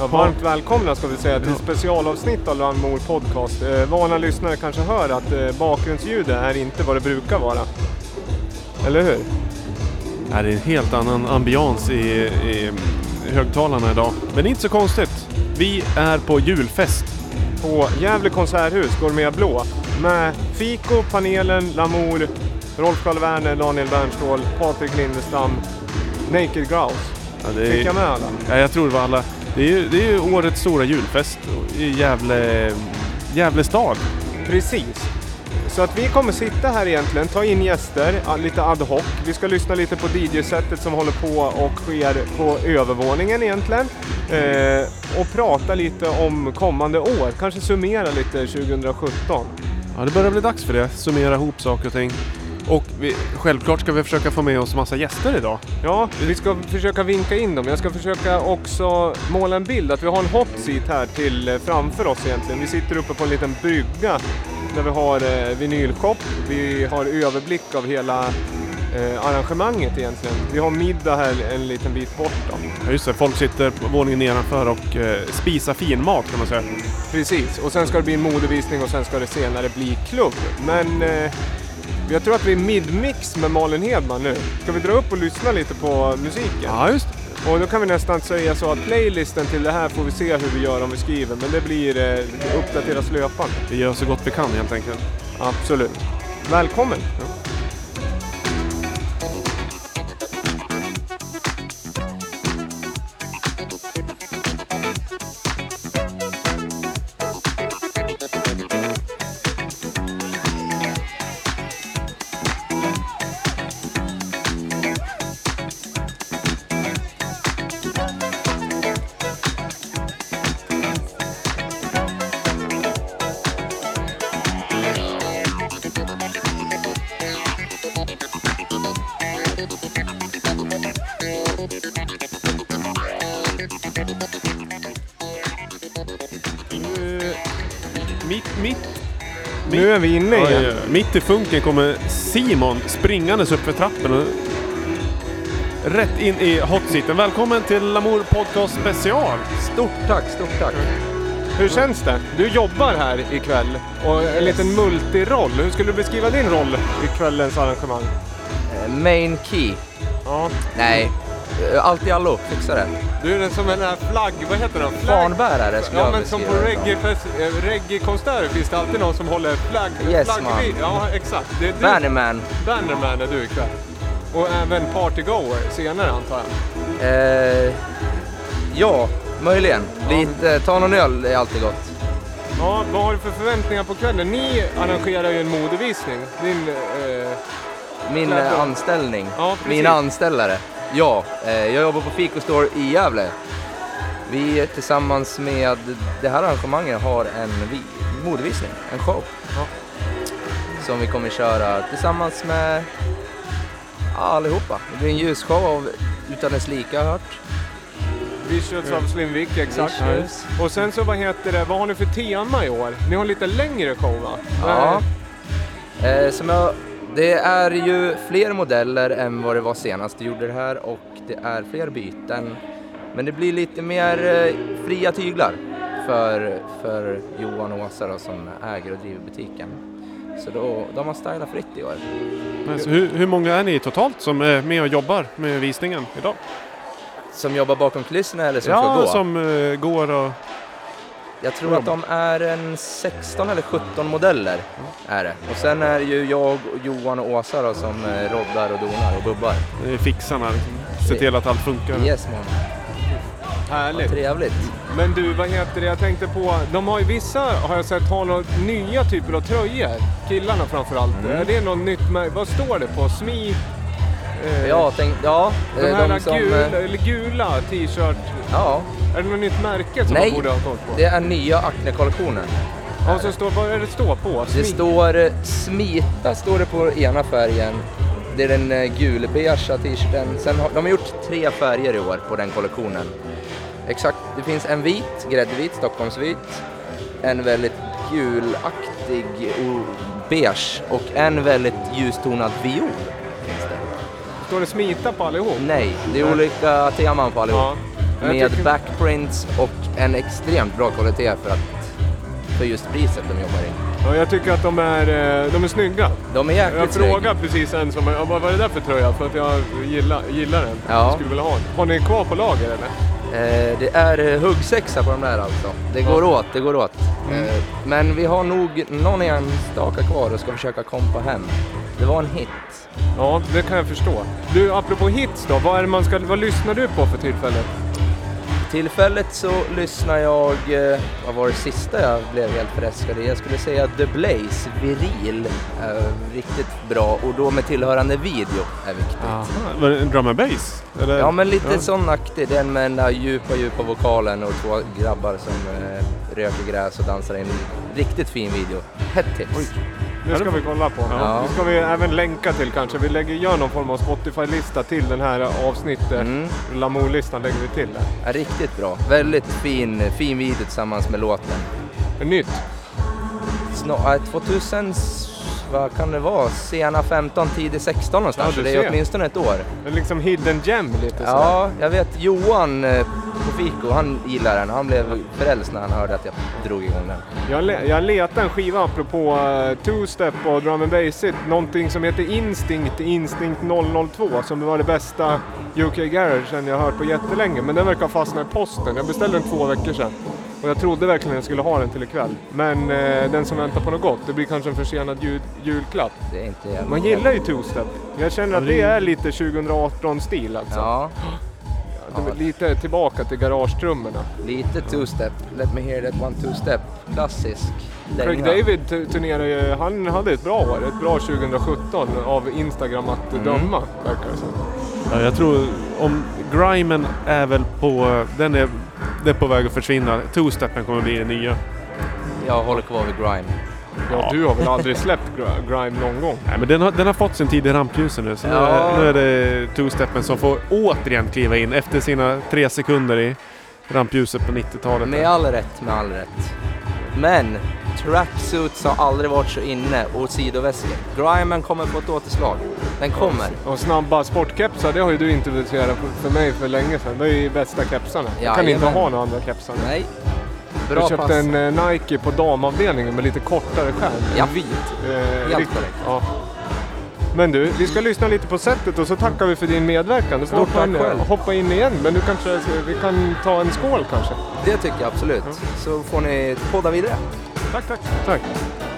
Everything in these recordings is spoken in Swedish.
Ja, varmt välkomna ska vi säga till specialavsnitt av Lawnmower Podcast. Eh, vana lyssnare kanske hör att eh, bakgrundsljudet är inte vad det brukar vara. Eller hur? Ja, det är en helt annan ambians i, i högtalarna idag. Men det är inte så konstigt. Vi är på julfest. På Gävle konserthus, Gourmet Blå. Med Fiko, panelen, Lamour, Rolf Karl Werner, Daniel Bernståhl, Patrik Lindestam, Naked Grouse. Ja, det Fick är, jag med alla? ja, jag tror det var alla. Det är ju det är ju årets stora julfest i Gävle, Gävle stad. Precis. Så att vi kommer sitta här egentligen, ta in gäster, lite ad hoc. Vi ska lyssna lite på DJ-setet som håller på och sker på övervåningen egentligen. Eh, och prata lite om kommande år, kanske summera lite 2017. Ja, det börjar bli dags för det. Summera ihop saker och ting. Och vi, självklart ska vi försöka få med oss massa gäster idag. Ja, vi ska försöka vinka in dem. Jag ska försöka också måla en bild att vi har en hot seat här till eh, framför oss egentligen. Vi sitter uppe på en liten brygga där vi har eh, vinylshop. Vi har överblick av hela eh, arrangemanget egentligen. Vi har middag här en liten bit bort då. Ja, just det. Folk sitter på våningen nedanför och eh, spisar fin mat kan man säga. Precis, och sen ska det bli en modevisning och sen ska det senare bli klubb. Men eh, jag tror att vi är midmix med Malin Hedman nu. Ska vi dra upp och lyssna lite på musiken? Ja, just det. Och då kan vi nästan säga så att playlisten till det här får vi se hur vi gör om vi skriver. Men det blir eh, uppdateras löpande. Vi gör så gott vi kan helt enkelt. Absolut. Välkommen! Nu, mitt i funken kommer Simon springandes upp för trappen och rätt in i hotseaten. Välkommen till Lamour Podcast special. Stort tack, stort tack. Hur känns det? Du jobbar här ikväll och en liten multiroll. Hur skulle du beskriva din roll i kvällens arrangemang? Eh, Main key. Ja, Nej, eh, allt i allo. Fixa det. Du är som en här flagg... Vad heter den? Flagg... Fanbärare skulle Ja jag men som på beskriva det som. reggae- eh, reggae-konserter finns det alltid någon som håller flagg... Yes, man. Ja exakt. Det är du. Bannerman. Bannerman är du ikväll. Och även partygoer senare antar jag. Eh, ja, möjligen. Lite, ta någon öl är alltid gott. Ja, vad har du för förväntningar på kvällen? Ni arrangerar ju en modevisning. Din, eh, Min eh, anställning. Ja, precis. Min anställare. Ja, eh, jag jobbar på Fico Store i Gävle. Vi tillsammans med det här arrangemanget har en vi, modevisning, en show. Ja. Som vi kommer köra tillsammans med allihopa. Det blir en ljusshow av utan dess like har jag hört. Visuals av Slim Vic, exakt. Visuals. Och sen så vad heter det, vad har ni för tema i år? Ni har lite längre show va? Ja. Eh, som jag, det är ju fler modeller än vad det var senast du gjorde det här och det är fler byten. Men det blir lite mer eh, fria tyglar för, för Johan och Åsa då, som äger och driver butiken. Så då, de har stylat fritt i år. Men så hur, hur många är ni totalt som är med och jobbar med visningen idag? Som jobbar bakom kulisserna eller som ja, får gå? som eh, går och... Jag tror att de är en 16 eller 17 modeller. Är det. Och sen är det ju jag, Johan och Åsa då, som eh, roddar och donar och bubbar. eh, fixarna. Liksom. Se till att allt funkar. Yes man, Härligt. trevligt. Men du, vad heter det, jag tänkte på, de har ju vissa, har jag sett, har några nya typer av tröjor. Killarna framförallt. Mm. Är det något nytt märke? Vad står det på? Smi? Eh, Ja, tänk, ja. De eh, här som, gula, eh, eller gula t-shirt. Ja, Är det något nytt märke som Nej. man borde ha koll på? det är nya Acne-kollektionen. Ja, så står, vad är det står på? Det Smi- står eh, Smita står det på ena färgen. Det är den gulbeigea t-shirten. Sen har, de har gjort tre färger i år på den kollektionen. Exakt, det finns en vit, gräddvit, Stockholmsvit. En väldigt gulaktig och beige och en väldigt ljustonad viol. Det. Står det smita på allihop? Nej, det är olika teman på allihop. Ja. Jag med tycker- backprints och en extremt bra kvalitet för, att, för just priset de jobbar i. Ja, jag tycker att de är, eh, de är snygga. De är jäkligt Jag snygga. frågade precis en som, ja, vad är det där för tröja? För att jag gillar, gillar den. Ja. Jag skulle vilja ha den. Har ni kvar på lager eller? Eh, det är eh, huggsexa på de där alltså. Det går åt, det går åt. Mm. Eh, men vi har nog någon enstaka kvar och ska försöka kompa hem. Det var en hit. Ja, det kan jag förstå. Du, apropå hits då, vad, är man ska, vad lyssnar du på för tillfället? Tillfället så lyssnar jag, eh, vad var det sista jag blev helt förälskad i? Jag skulle säga The Blaze, Viril, eh, riktigt bra och då med tillhörande video är viktigt. Var det en drum and bass? Eller? Ja men lite Ja. sån aktig, den med den där djupa djupa vokalen och två grabbar som eh, röker gräs och dansar i en riktigt fin video. Hett tips. Det ska vi kolla på. Ja. Det ska vi även länka till kanske. Vi lägger, gör någon form av Spotify-lista till den här avsnittet. Mm. Lamour-listan lägger vi till där. Ja, riktigt bra. Väldigt fin, fin video tillsammans med låten. Nytt. Snå, äh, 2000, vad kan det vara? Sena 15, tidig 16 någonstans. Ja, det är åtminstone ett år. Det är liksom hidden gem lite sådär. Ja, jag vet Johan eh, på Fico, han gillar den. Han blev frälst när han hörde att jag drog igång den. Jag, le- jag letade en skiva apropå uh, two-step och drum and bass någonting som heter Instinct Instinct 002 som var det bästa UK Garage jag har hört på jättelänge. Men den verkar ha fastnat i posten. Jag beställde den två veckor sedan. Och jag trodde verkligen jag skulle ha den till ikväll. Men eh, den som väntar på något gott, det blir kanske en försenad jul- julklapp. Det är inte jävla Man gillar ju two-step. Jag känner att det är lite 2018-stil alltså. Ja, Det är Lite tillbaka till garagetrummorna. lite two-step. Let me hear that one two-step. Klassisk. Craig. David tu- turnerar ju, han hade ett bra år, ett bra 2017 av Instagram att Mm. döma, verkar det som. Ja, jag tror om grimen är väl på... Den är, det är på väg att försvinna. Two-steppen kommer bli det nya. Jag håller kvar vid grime. Ja, du har väl aldrig släppt gr- grime någon gång? Nej, men den har, den har fått sin tid i rampljusen nu. Så nu, Ja. är, nu är det two-steppen som får återigen kliva in efter sina tre sekunder i rampljuset på 90-talet. Med all rätt, med all rätt. Men tracksuits har aldrig varit så inne och sidoväskor. Grimen kommer på ett återslag. Den kommer. Och snabba sportkepsar, det har ju du introducerat för- mig för länge sedan. Det är ju bästa kepsarna. Jag kan inte ha några andra kepsar. Nej. Bra Jag köpte pass. en eh, Nike på damavdelningen med lite kortare skärm. Ja. En vit. Eh, Helt korrekt. Ja. Men du, vi ska lyssna lite på sättet och så tackar vi för din medverkan. Du får hoppa in, hoppa in igen, men du kanske, vi kan ta en skål kanske? Det tycker jag absolut. Så får ni podda vidare. Tack, tack. tack.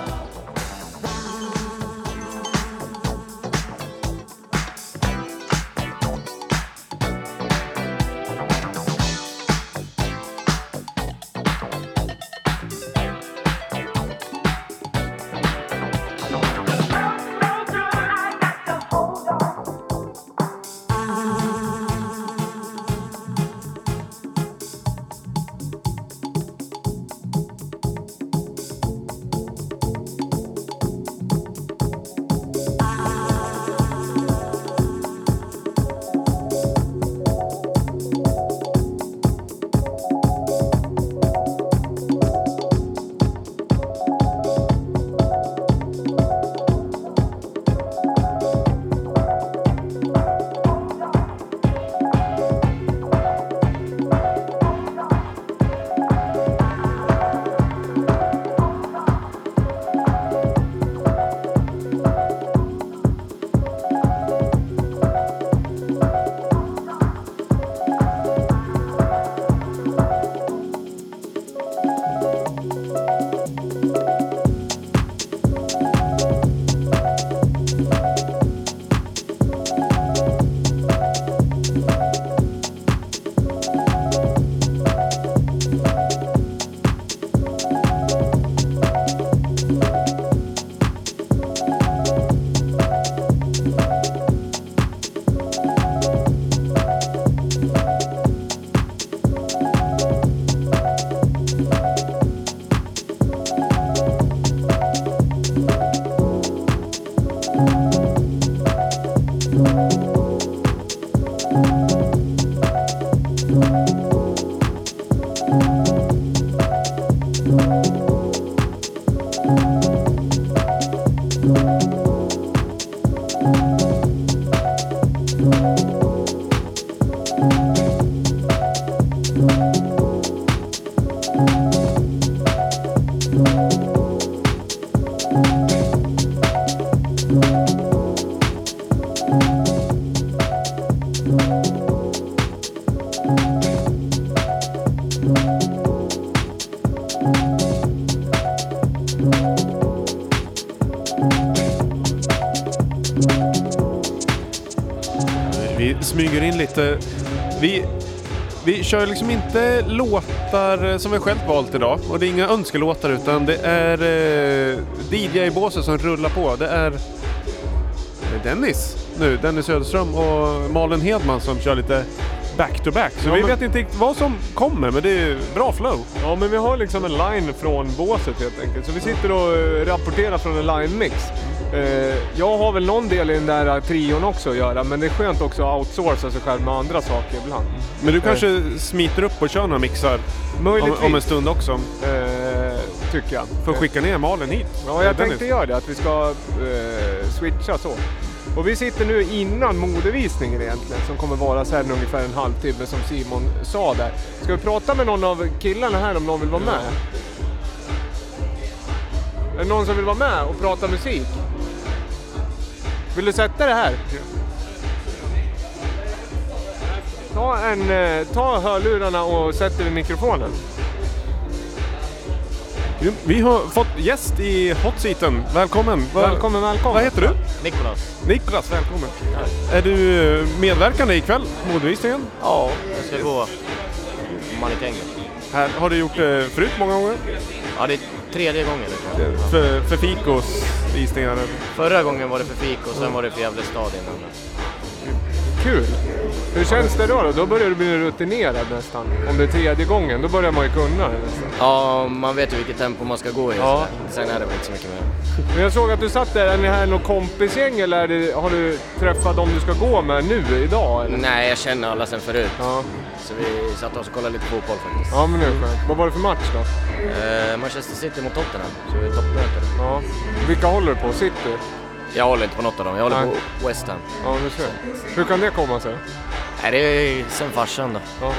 Vi smyger in lite. Vi, vi kör liksom inte låtar som vi själv valt idag. Och det är inga önskelåtar utan det är eh, DJ-båset som rullar på. Det är, Dennis nu, Dennis Söderström och Malin Hedman som kör lite back-to-back. Så Ja, vi men- vet inte riktigt vad som kommer men det är bra flow. Ja, men vi har liksom en line från båset helt enkelt. Så vi sitter och eh, rapporterar från en line-mix. Eh, jag har väl någon del i den där trion också att göra, men det är skönt också att outsourca sig själv med andra saker ibland. Men du kanske smiter upp och kör några mixar om, om en stund också. eh, tycker jag. För att skicka ner Malin hit. Ja, jag tänkte göra det, att vi ska eh, switcha så. Och vi sitter nu innan modevisningen egentligen, som kommer vara så här ungefär en halvtimme som Simon sa där. Ska vi prata med någon av killarna här om någon vill vara med? Är det någon som vill vara med och prata musik? Vill du sätta det här? Ta, en, eh, ta hörlurarna och sätt dig vid mikrofonen. Vi har fått gäst i hot seaten. Välkommen! Välkommen, välkommen. Vad heter du? Nikolas. Niklas, välkommen! Är du medverkande ikväll, modevisningen? Ja, jag ska gå mannekängen. Här, har du gjort det förut många gånger? Ja, det är tredje gången nu. För, för Fikos visningar? Förra gången var det för fik och sen var det för Gävle stad innan. Kul! Hur känns det då, då? Då börjar du bli rutinerad nästan. Om det är tredje gången, då börjar man ju kunna det nästan. Ja, man vet ju vilket tempo man ska gå i. Ja. Sen är det väl inte så mycket mer. Men jag såg att du satt där, är ni här något kompisgäng eller det, har du träffat dem du ska gå med nu, idag? Eller? Nej, jag känner alla sen förut. Ja. Så vi satt oss och kollade lite fotboll faktiskt. ja, men det är skönt. Vad var det för match då? Eh, Manchester City mot Tottenham, så vi är toppmöte. Ja. Vilka håller du på? City? Jag håller inte på något av dem, jag håller Nej. på West Ham. Ja, du ser. Hur kan det komma sig? Nej, det är sen farsan då. Ja.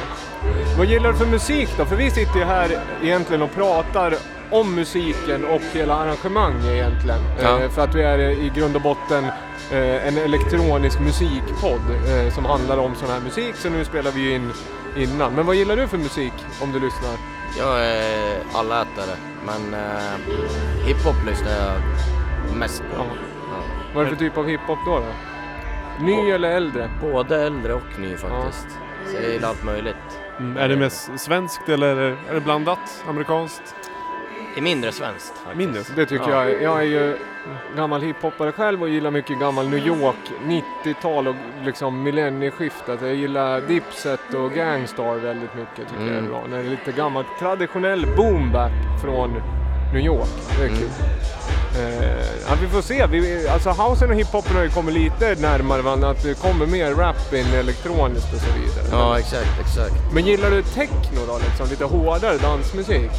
Vad gillar du för musik då? För vi sitter ju här egentligen och pratar om musiken och hela arrangemang egentligen. Ja. Eh, för att vi är i grund och botten eh, en elektronisk musikpodd eh, som handlar om sån här musik. Så nu spelar vi ju in innan. Men vad gillar du för musik om du lyssnar? Jag är allätare, men hiphop lyssnar jag mest på. Ja. Vad är det för typ av hiphop då? då? Ny eller äldre? Både äldre och ny faktiskt. Så jag gillar allt möjligt. Mm, är det mest svenskt eller är det blandat? Amerikanskt? Det är mindre svenskt faktiskt. Mindre? Det tycker Ja. jag. Jag är ju gammal hiphoppare själv och gillar mycket gammal New York, 90-tal och liksom millennieskiftet. Jag gillar Dipset och Gangstar väldigt mycket tycker jag är Mm. bra. När det är lite gammalt traditionell boomback från New York. Det är Mm. kul. Eh, ja, vi får se. Vi, alltså housen och hiphopen har ju kommit lite närmare varandra. Att det kommer mer rap in elektroniskt och så vidare. Ja, exakt, exakt. Men gillar du techno då? Liksom, lite hårdare dansmusik?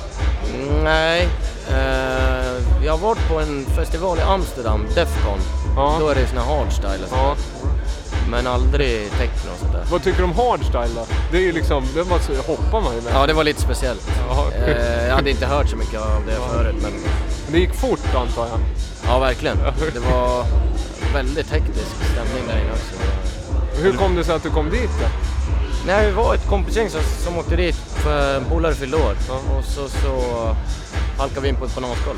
Mm, Nej, eh, jag har varit på en festival i Amsterdam, Defcon. Ja. Då är det sån här hardstyle och sånt Ja. Men aldrig techno och sånt där. Vad tycker du om hardstyle då? Det är ju liksom, det hoppar man ju med. Ja, det var lite speciellt. Eh, jag hade inte hört så mycket av det förut, men Det gick fort antar jag. ja, verkligen. Det var väldigt hektisk stämning där inne också. Hur kom det sig att du kom dit då? Nej, vi var ett kompisgäng som, som åkte dit för en polare fyllde år. Ja. Och så, så halkade vi in på ett bananskal.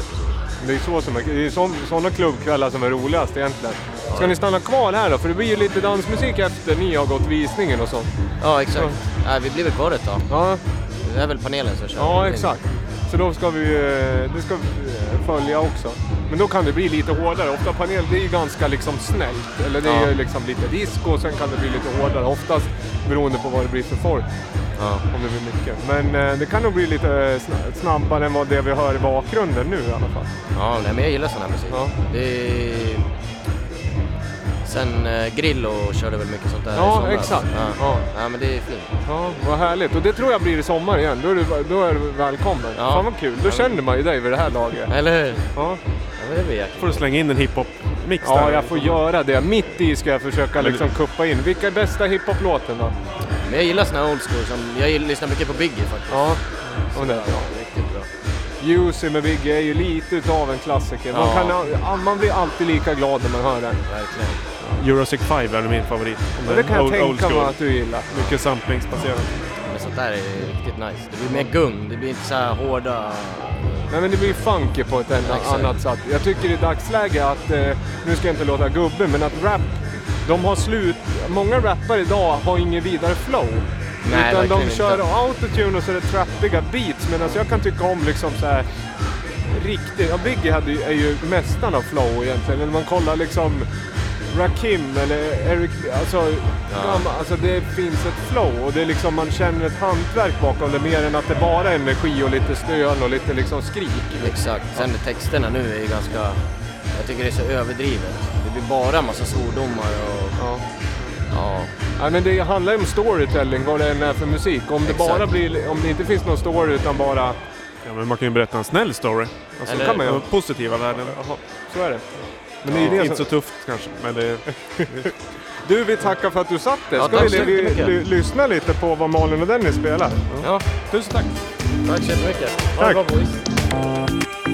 Det är så som är, det är sådana klubbkvällar som är roligast egentligen. Ska ni stanna kvar här då? För det blir ju lite dansmusik efter ni har gått visningen och sånt. Ja, exakt. Nej, vi blir väl kvar ett tag. Ja, Det är väl panelen som kör. ja exakt. Så då ska vi, eh, det ska vi eh, följa också. Men då kan det bli lite hårdare. Ofta panel, det är ju ganska liksom snällt. Eller det är Ja. ju liksom lite disco och sen kan det bli lite hårdare. Oftast beroende på vad det blir för folk. Ja. Om det blir mycket. Men eh, det kan nog bli lite sna- snabbare än vad det vi hör i bakgrunden nu i alla fall. Ja, nej, men jag gillar sån här musik. Ja. Det är... Sen eh, Grillo körde väl mycket sånt där i Ja, somras. exakt. Ja. Ja. Ja. men det är fint. Ja, vad härligt. Och det tror jag blir i sommar igen. Då är du, då är du välkommen. Ja. Fan vad kul. Då Ja. känner man ju dig vid det här laget. Eller hur? Ja, Ja, men det blir jäkligt. Får du slänga in en hiphop-mix ja där? jag får göra det. Mitt i ska jag försöka liksom kuppa in. Vilka är bästa hiphop-låten då? Men jag gillar såna här old school, som, jag gillar, lyssnar mycket på Biggie faktiskt. Ja, och det är bra. Ja, riktigt bra. Jussi med Biggie är ju lite utav en klassiker. Man, Ja. kan, man blir alltid lika glad när man hör den. Verkligen. Jurassic 5 är min favorit. Och det kan jag old- tänka mig att du gillar. Mycket samplingsbaserat. Men sånt där är riktigt nice. Det blir mer gung, det blir inte så här hårda... Nej men det blir funky på ett Exakt. annat sätt. Jag tycker i dagsläge att, eh, nu ska jag inte låta gubbe, men att rap, de har slut, många rappare idag har ingen vidare flow. Nej, Utan de kör inte. autotune och så är det trappiga beats medan jag kan tycka om liksom så här riktigt, ja Biggie hade, är ju mästaren av flow egentligen. När man kollar liksom Rakim eller Eric, alltså, gamla, alltså det finns ett flow och det är liksom, man känner ett hantverk bakom det mer än att det bara är energi och lite stön och lite liksom skrik. Exakt. Sen texterna nu är ju ganska... Jag tycker det är så överdrivet. Det blir bara massa svordomar och... Ja. Ja. Nej, men det handlar ju om storytelling, vad det än är för musik. Om det, Exakt. bara blir, om det inte finns någon story utan bara... Ja, men man kan ju berätta en snäll story. Alltså, Eller- kan man ju. Positiva världen. Jaha, så är det. Men det är ju det inte som... så tufft kanske, men det... Du, vi tackar för att du satt där. Ja, Ska tack vi, så vi, lyssna lite på vad Malin och Dennis spelar? ja. Tusen tack! Tack så jättemycket. Ha Tack. det bra boys.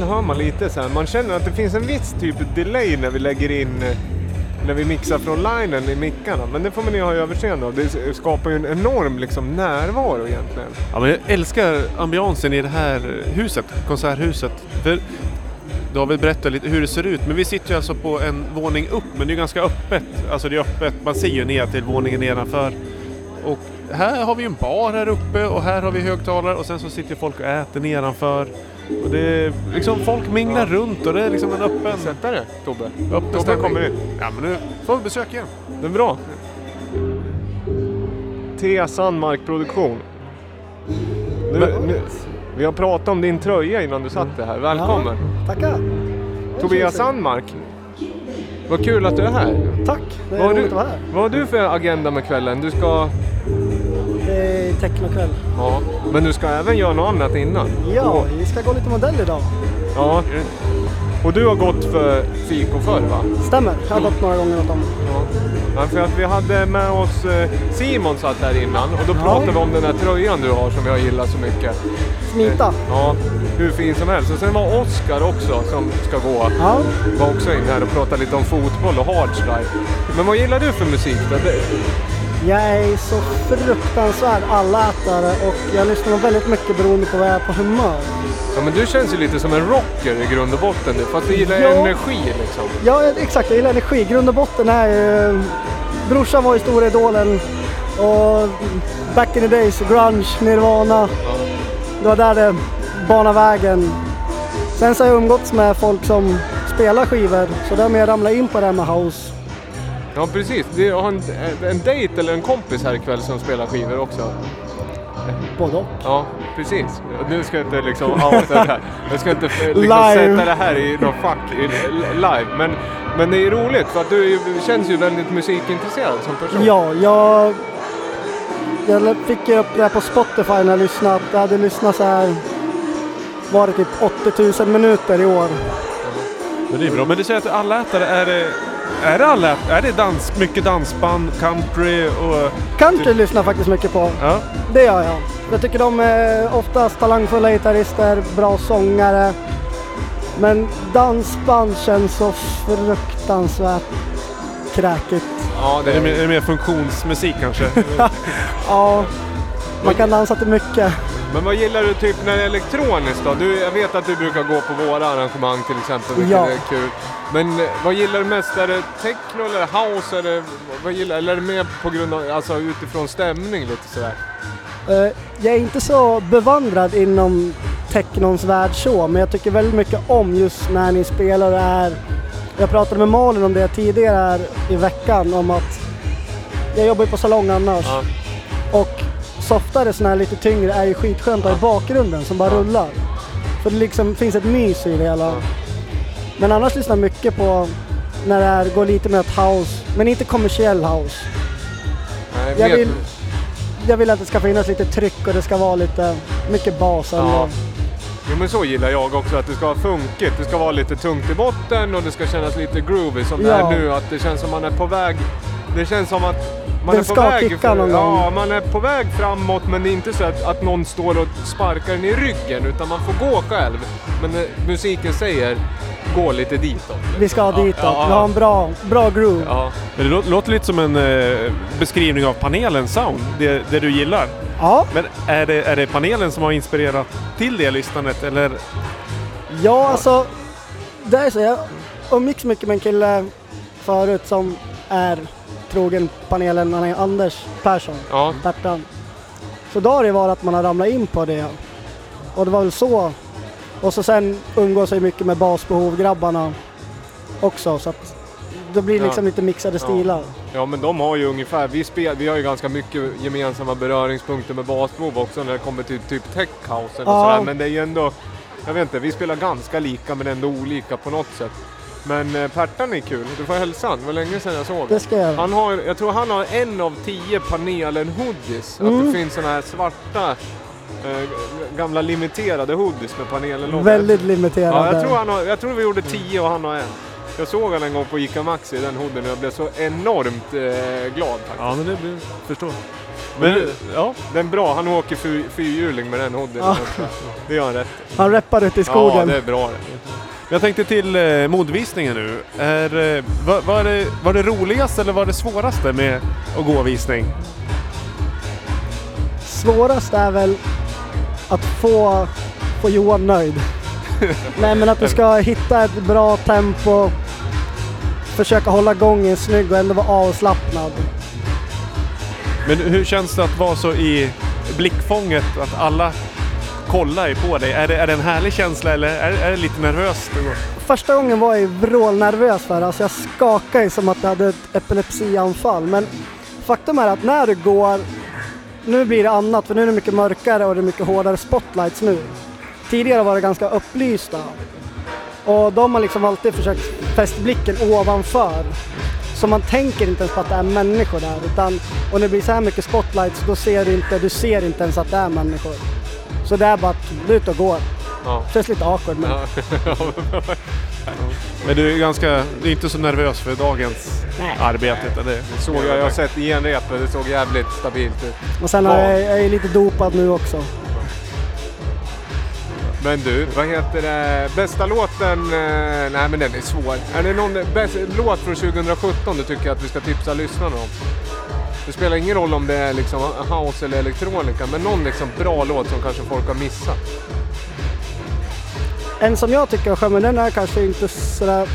Sen hör man lite så här. man känner att det finns en viss typ delay när vi lägger in eh, när vi mixar från linen i mickarna. Men det får man ju ha överseende av. Det skapar ju en enorm liksom närvaro egentligen. Ja, men jag älskar ambiansen i det här huset, konserthuset. För David berättar lite hur det ser ut, men vi sitter ju alltså på en våning upp, men det är ganska öppet. Alltså det är öppet, man ser ju ner till våningen nedanför. Och här har vi en bar här uppe och här har vi högtalare och sen så sitter folk och äter nedanför. Och det är liksom folk minglar runt och det är liksom en öppen, Sätta det Tobbe. öppen Tobbe stämning. kommer in. Ja men nu får vi besök igen. Det är bra. Thea Sandmark Produktion. Nu, nu, vi har pratat om din tröja innan du satt det här. Välkommen. Tackar! Tobias Sandmark. Vad kul att du är här. Tack! Det är Vad har, du, att vara här. vad har du för agenda med kvällen? Du ska... Är technokväll. Ja, men du ska även göra något annat innan? Ja, vi ska gå lite modell idag. Ja. Och du har gått för Fiko förr va? Stämmer, jag har gått några gånger åt dem. Ja. Ja, för att vi hade med oss eh, Simon satt där innan och då Ja. pratade vi om den där tröjan du har som jag gillar så mycket. Smita. Ja, hur fin som helst. Och sen var Oskar också som ska gå, Ja. var också in här och pratade lite om fotboll och hardstyle. Men vad gillar du för musik då? Det, Jag är så fruktansvärd allätare och jag lyssnar väldigt mycket beroende på vad jag är på humör. ja men du känns ju lite som en rocker i grund och botten nu, fast du gillar Ja. energi liksom. Ja, exakt. Jag gillar energi. Grund och botten är ju... Brorsan var ju stora idolen och back in the days, grunge, Nirvana. Det var där det banade vägen. Sen så har jag umgåtts med folk som spelar skivor så där med jag ramlat in på det här med house. Ja precis, det är en, en dejt eller en kompis här ikväll som spelar skivor också. Både och. Ja, precis. Nu ska jag inte liksom outa det här. Jag ska inte eh, liksom sätta det här i någon fack i, live. Men, men det är roligt för att du känns ju väldigt musikintresserad som person. Ja, jag, jag fick upp det här på Spotify när jag lyssnat. Jag hade lyssnat så här, var det typ 80 000 minuter i år. Men det är bra. Men du säger att allätare, är det, är det alla, är det dans, mycket dansband, country och... Country lyssnar jag faktiskt mycket på. Ja. Det gör jag. Jag tycker de är oftast talangfulla gitarrister, bra sångare. Men dansband känns så fruktansvärt kräkigt. Ja, det Är det är mer, är det mer funktionsmusik kanske? Ja, man kan dansa till mycket. Men vad gillar du typ när det är elektroniskt då? Du, jag vet att du brukar gå på våra arrangemang till exempel, vilket Ja. är kul. Men eh, vad gillar du mest? Är det techno eller house? Eller, vad gillar, eller är det mer på grund av, alltså utifrån stämning lite sådär? Eh, Jag är inte så bevandrad inom technons värld så, men jag tycker väldigt mycket om just när ni spelar är... Jag pratade med Malin om det tidigare i veckan om att jag jobbar ju på salong annars Ja. och softare sådana här lite tyngre är ju skitskönt i bakgrunden som bara rullar. För det liksom finns ett mys i det hela. Men annars lyssnar jag mycket på när det är, går lite mer åt house, men inte kommersiell house. Nej, Jag vill, jag vill att det ska finnas lite tryck och det ska vara lite mycket bas. Ja. Jo men så gillar jag också, att det ska vara funkigt. Det ska vara lite tungt i botten och det ska kännas lite groovy som det Ja. är nu. Att det känns som man är på väg... Det känns som att man Den är på ska väg... kicka någon gång. ja, man är på väg framåt men det är inte så att, att någon står och sparkar en i ryggen utan man får gå själv. Men eh, musiken säger gå lite ditåt. vi ska ha ditåt. ja, Vi har en bra, bra groove. Ja. Men det lå- låter lite som en eh, beskrivning av panelens sound, det, det du gillar. Ja, Men är det, är det panelen som har inspirerat till det lyssnandet eller? ja alltså. Det är så. Jag umgicks mycket med en kille förut som är trogen panelen. Han är Anders Persson. Ja. Bertan. Så då har det varit att man har ramlat in på det. Och det var väl så. Och så sen umgås jag mycket med basbehov-grabbarna också. Så att det blir liksom Ja. lite mixade stilar. Ja men de har ju ungefär, vi, spel, vi har ju ganska mycket gemensamma beröringspunkter med basbehov också när det kommer till typ tech house och Ja. sådär. Men det är ju ändå, jag vet inte, vi spelar ganska lika men ändå olika på något sätt. Men eh, Pertan är kul, du får hälsa han. Det var länge sedan jag såg Det ska jag göra. Han har, jag tror han har en av tio panelen hoodies. Att Mm. det finns sådana här svarta eh, gamla limiterade hoodies med panelen logo. Väldigt Ja, limiterade. jag, tror han har, jag tror vi gjorde 10 och han har en. Jag såg honom en gång på ICA Maxi i den hoodien och jag blev så enormt eh, glad faktiskt. Ja, men det blir, förstår. Men Men, ja. Den är bra, han åker fyr- fyrhjuling med den hoodien. Ja. Det gör han rätt i. Han rappar ute i Ja, skogen. det är bra det. Jag tänkte till eh, modvisningen nu. Är, eh, vad, vad är det, var det roligaste eller var det svåraste med att gå visning? Svårast är väl att få, få Johan nöjd. Nej men att du ska hitta ett bra tempo, försöka hålla gången snygg och ändå vara avslappnad. Men hur känns det att vara så i blickfånget att alla kollar ju på dig? Är det, är det en härlig känsla eller är, är det lite nervöst? Första gången var jag vrålnervös för det. Alltså jag skakade ju som att jag hade ett epilepsianfall. Men faktum är att när du går, nu blir det annat för nu är det mycket mörkare och det är mycket hårdare spotlights nu. Tidigare var det ganska upplysta. Och de har liksom alltid försökt fästa blicken ovanför. Så man tänker inte ens på att det är människor där. Utan, och när det blir så här mycket spotlights då ser du inte, du ser inte ens att det är människor. Så det är bara ute och går. Ja. Känns lite awkward men Ja. Men du är ganska, du är inte så nervös för dagens Nej. arbete utan det Det såg jag, jag har sett genrepet, det såg jävligt stabilt ut. Och sen är jag, jag är lite dopad nu också. Men du, vad heter det? Bästa låten? eh, Nej men den är svår. Är det någon bäst, låt från 2017 du tycker att vi ska tipsa lyssnarna om? Det spelar ingen roll om det är liksom house eller elektronika, men någon liksom bra låt som kanske folk har missat. En som jag tycker är skön, men den är kanske inte sådär...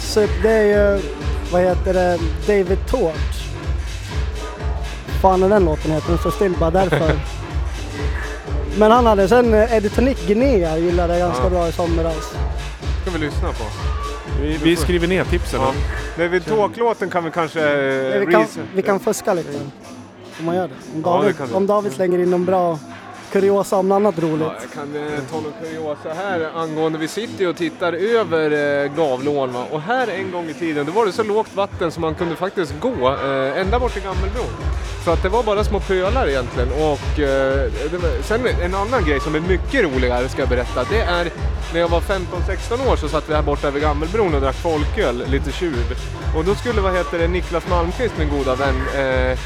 Så det är ju, vad heter det, David Torch. Fan är den låten heter, den står still bara därför. men han hade sen eh, Eddie Tonic Guinea gillade jag ganska Ja. bra i somras. ska vi lyssna på. Vi, vi skriver ner tipsen. Ja. då. David Talk-låten kan vi kanske... eh, Vi kan, vi kan fuska lite. Om man gör det. Om Ja, David, det kan vi. om David slänger in någon bra kuriosa om något annat Ja, roligt. jag kan eh, ta någon kuriosa här angående, vi sitter ju och tittar över eh, Gavlån va? och här en gång i tiden då var det så lågt vatten så man kunde faktiskt gå eh, ända bort till Gammelbron. För att det var bara små pölar egentligen och eh, det var, sen en annan grej som är mycket roligare ska jag berätta. Det är när jag var 15-16 år så satt vi här borta vid Gammelbron och drack folköl, lite tjuv. Och då skulle, vad heter det, Niklas Malmqvist, min goda vän, eh, eh,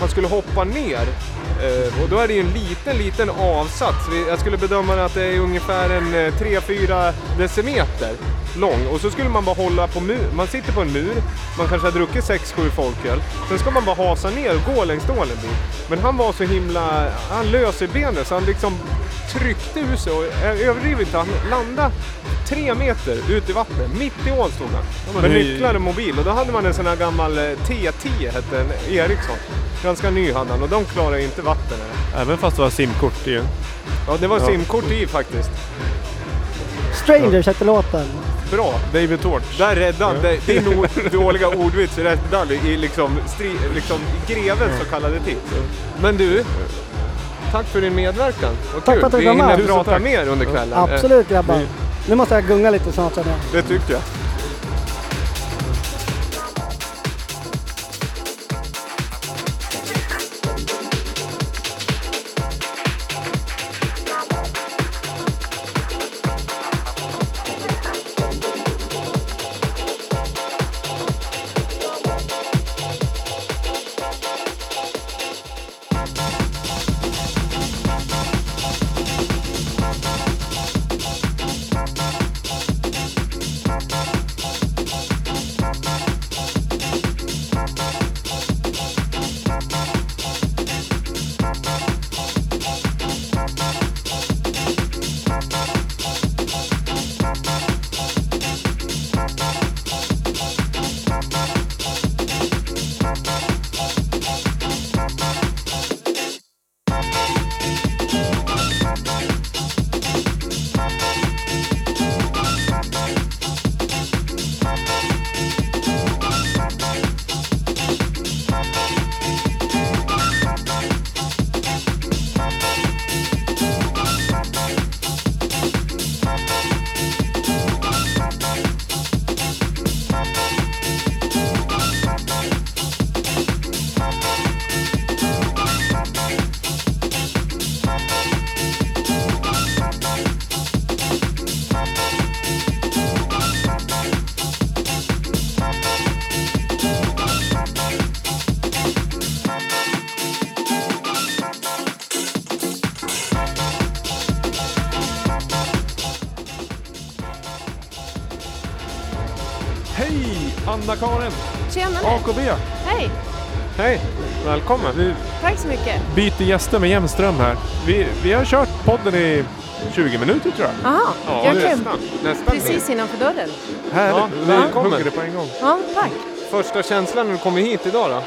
han skulle hoppa ner. Eh, och då är det ju en liten, liten avsats. Jag skulle bedöma att det är ungefär en eh, 3-4 decimeter lång. Och så skulle man bara hålla på mur. Man sitter på en mur, man kanske har druckit 6-7 folköl. Sen ska man bara hasa ner och gå längs ålen en bit. Men han var så himla, han lös i benet så han liksom tryckte ur sig och inte, han landade tre meter ut i vattnet. Mitt i ål stod han. men med det nycklar och mobil. Och då hade man en sån här gammal eh, T10 hette den, Ericsson. Ganska ny hade han och de klarar ju inte vatten. här. Även fast du har simkort i. Ja, det var Ja. simkort i faktiskt. Strangers hette låten. Bra! David Torch. Där räddade ja. din dåliga ordvits räddade i liksom, stri, liksom i grevens så kallade tips. Men du, tack för din medverkan. Vad Tack kul. för att du Vi hinner prata mer under kvällen. Absolut grabbar. Nu måste jag gunga lite snart känner jag. Det tycker jag. AKB! Hej! Hej, välkommen. Vi Tack så mycket. byter gäster med Jämström här. Vi, vi har kört podden i 20 minuter tror jag. Jaha, Ja, jag nästan. nästan precis innanför dörren. Härligt! Ja, vi välkommen. hugger det på en gång. Ja, tack. Första känslan när du kommer hit idag då?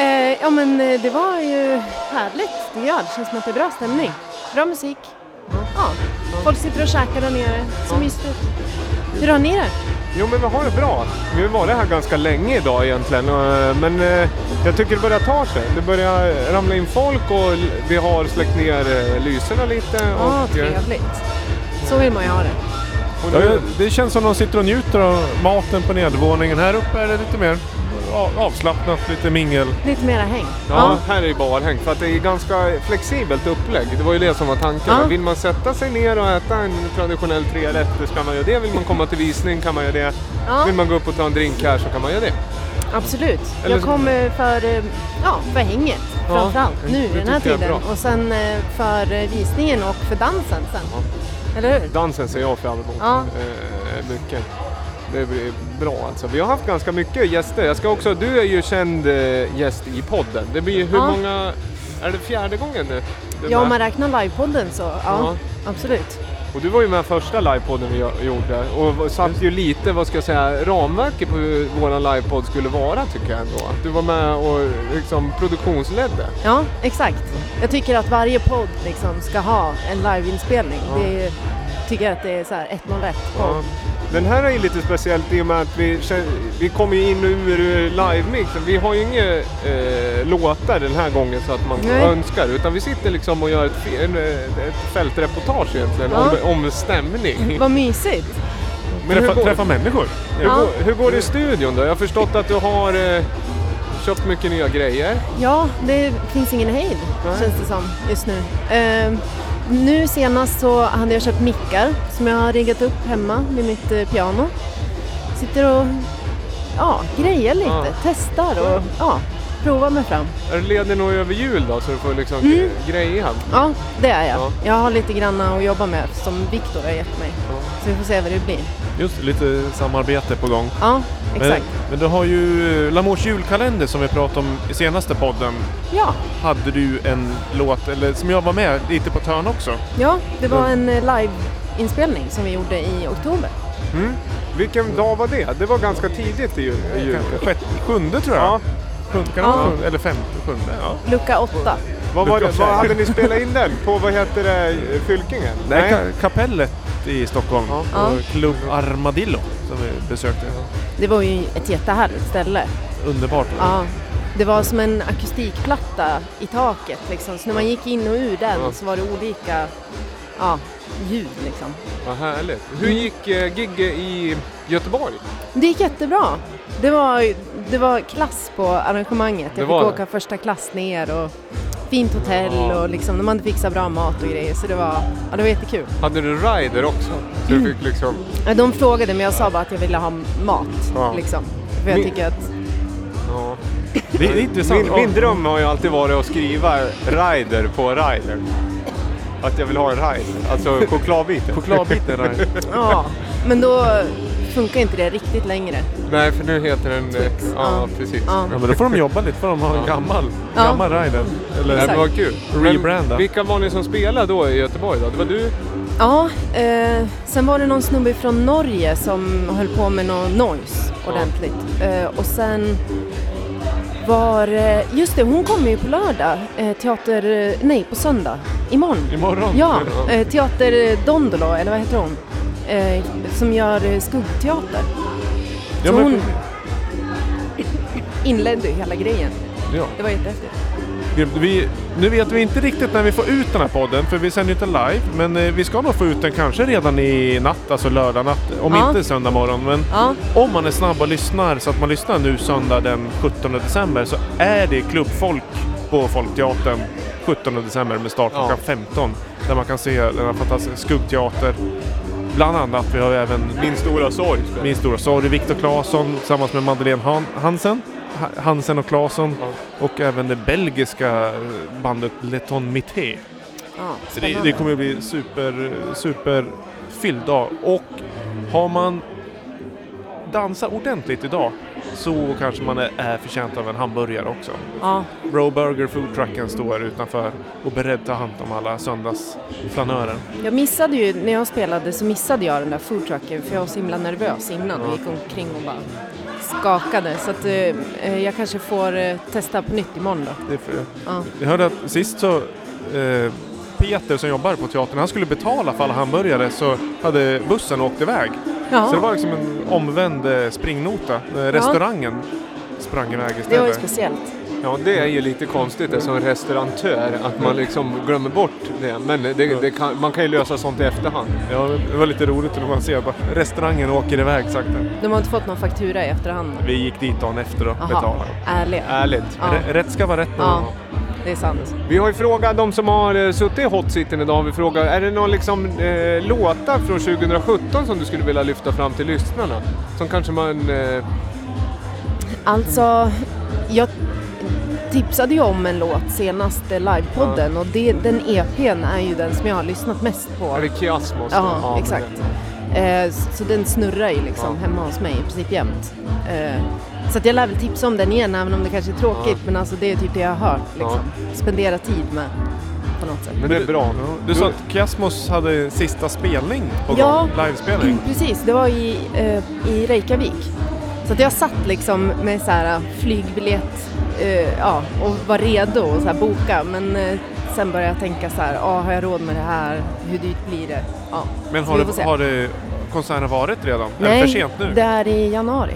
Eh, ja men eh, det var ju härligt tycker jag. Det känns som att det är bra stämning. Bra musik. Ja, folk sitter och käkar där nere. Så mysigt. Hur har ni det? Jo men vi har det bra. Vi har varit här ganska länge idag egentligen. eh, Men eh, jag tycker det börjar ta sig. Det börjar ramla in folk och vi har släckt ner eh, lyserna lite. Ja, och, eh, trevligt. Så vill man ju ha det. nu, det känns som de sitter och njuter av maten på nedervåningen. Här uppe är det lite mer avslappnat, lite mingel. Lite mera häng. Ja, här är ju barhäng för att det är ganska flexibelt upplägg. Det var ju det som var tanken. Ja. Vill man sätta sig ner och äta en traditionell trerätter så kan man göra det. Vill man komma till visning kan man göra det. Ja, Vill man gå upp och ta en drink här så kan man göra det. absolut. Eller Jag kommer för, eh, ja, för hänget Ja, framförallt nu i den här tiden. bra. Och sen eh, för eh, visningen och för dansen sen. Eller hur? Dansen ser jag fram emot Ja. mycket. Det blir bra alltså. Vi har haft ganska mycket gäster. Jag ska också, du är ju känd eh, gäst i podden. Det blir hur Ja. många, är det fjärde gången nu? Är Ja, om man räknar livepodden så ja, Ja. absolut. Och du var ju med första livepodden vi gjorde och satt ju lite, vad ska jag säga, ramverket på hur våran livepodd skulle vara tycker jag ändå. Du var med och liksom produktionsledde. Ja, exakt. Jag tycker att varje podd liksom ska ha en liveinspelning. Ja. Det tycker jag att det är så här 101 podd. Ja. Den här är ju lite speciellt i och med att vi, vi kommer ju in och ur live-mixen. Vi har ju inga eh, låtar den här gången så att man Nej. önskar utan vi sitter liksom och gör ett, eh, ett fältreportage egentligen Ja. om, om stämning. Vad mysigt. Men hur Träffa, går, träffa människor. hur, Ja. går, hur går det i studion då? Jag har förstått att du har eh, köpt mycket nya grejer. Ja, det finns ingen hejd Nej. känns det som just nu. Ehm, nu senast så hade jag köpt mickar som jag har riggat upp hemma vid mitt eh, piano. Sitter och ja, grejer lite, Ja. testar och ja, provar mig fram. Är du ledig nog över jul då så du får liksom Mm. greja? Ja, det är jag. Ja. Jag har lite grann att jobba med som Viktor har gett mig. Så vi får se vad det blir. Just lite samarbete på gång. Ja, Men, exakt. men du har ju Lamours julkalender som vi pratade om i senaste podden. Ja, Hade du en låt, eller som jag var med lite på törn också. ja, det var en eh, live-inspelning som vi gjorde i oktober. Mm. Vilken dag var det? Det var ganska tidigt i, ju- i jul. Kanske sjätte, sjunde tror jag. Ja. Sjunde, kan Ja. sjunde, eller femte, sjunde. Ja. Lucka 8. Vad, var det, vad hade ni spelat in den? På vad heter det? Fylkingen? Nej, ka- kapellet i Stockholm. Ja. Och Club Armadillo som vi besökte. Det var ju ett jättehärligt ställe. Underbart. Ja, det var som en akustikplatta i taket liksom. Så när man gick in och ur den Ja. så var det olika ja, ljud liksom. Vad härligt. Hur gick eh, i Göteborg? Det gick jättebra. Det var, det var klass på arrangemanget. Det Jag var fick det. åka första klass ner och fint hotell Ja. och liksom, de hade fixat bra mat och grejer så det var, ja, det var jättekul. Hade du rider också? Så du fick liksom... Ja, De frågade men jag sa bara att jag ville ha mat. Ja. Liksom. För jag Min- tycker att, Ja. Det är intressant. Min, min dröm har ju alltid varit att skriva rider på rider. Att jag vill ha en rider, alltså chokladbiten. Chokladbiten där. ja. Men då funkar inte det riktigt längre. Nej, för nu heter den... eh, Twix. Ja, Ja. precis. Ja. Ja, men då får de jobba lite, får de ha en gammal, Ja. gammal rider. Eller, Nej, men vad kul. Rebranda. vilka var ni som spelade då i Göteborg då? Det var du? Ja, eh, sen var det någon snubbe från Norge som höll på med någon noise ordentligt. Eh, och sen var, eh, just det, hon kommer ju på lördag, eh, teater, eh, nej på söndag, imorgon. Imorgon. Ja, eh, teater Dondolo, eller vad heter hon? Eh, som gör skuggteater. Ja, Så men, hon inledde hela grejen. ja. Det var jättehäftigt. Vi, nu vet vi inte riktigt när vi får ut den här podden, för vi sänder ju inte live. Men eh, vi ska nog få ut den kanske redan i natt, alltså lördag natt. Om Ja. inte söndag morgon. Men Ja, om man är snabb och lyssnar, så att man lyssnar nu söndag den 17 december, så är det klubbfolk på Folkteatern 17 december med start Ja. klockan 15. Där man kan se den fantastiska skuggteater. Bland annat, vi har även Min stora sorg. min stora sorg, Viktor Claesson tillsammans med Madeleine Han Hansen. Ha- Hansen och Claesson. Ja. Och även det belgiska bandet Leton Mité. Så det, det kommer att bli super, super fylld dag. Och har man dansat ordentligt idag så kanske man är, förtjänt av en hamburgare också. Ja, Bro Burger Food Trucken står utanför och beredd att ta hand om alla söndagsflanörer. Jag missade ju, när jag spelade så missade jag den där foodtrucken för jag var så himla nervös innan och gick omkring och bara skakade. Så att eh, jag kanske får eh, testa på nytt imorgon då. Det är för, Ja. Jag hörde att sist så eh, Peter som jobbar på teatern, han skulle betala för alla hamburgare så hade bussen åkt iväg. Ja, Så det var liksom en omvänd eh, springnota. Eh, Restaurangen sprang iväg det var ju istället. speciellt. Ja, det är ju lite konstigt det, som restaurantör, att man liksom glömmer bort det. Men det, det kan, man kan ju lösa sånt i efterhand. Ja, det var lite roligt när man ser bara restaurangen åker iväg sakta. De har inte fått någon faktura i efterhand? Vi gick dit dagen efter och betalade. ärligt. Ärligt. Ja. Rä- Rätt ska vara rätt. Ja, det är sant. Vi har ju frågat de som har eh, suttit i hot seaten idag, har vi frågat, är det någon liksom, eh, låtar från 2017 som du skulle vilja lyfta fram till lyssnarna? Som kanske man... Eh, Alltså, jag tipsade ju om en låt senaste livepodden och det, den EPn är ju den som jag har lyssnat mest på. är det Kiasmos? Ja, men exakt. Eh, så den snurrar ju liksom hemma hos mig i princip jämt. Eh, så att jag lär väl tipsa om den igen även om det kanske är tråkigt men alltså det är typ det jag har hört liksom. Spendera tid med på något sätt. Men det är bra. Du sa att Kiasmos hade sista spelning på Ja. gång, livespelning. Precis, det var i, eh, i Reykjavik. Så att jag satt liksom med så här flygbiljett eh, ja, och var redo och så här boka men eh, sen började jag tänka så här, ah, har jag råd med det här? Hur dyrt blir det? Ja. Men har det, har det konserten varit redan? Nej, för sent nu? det är i januari.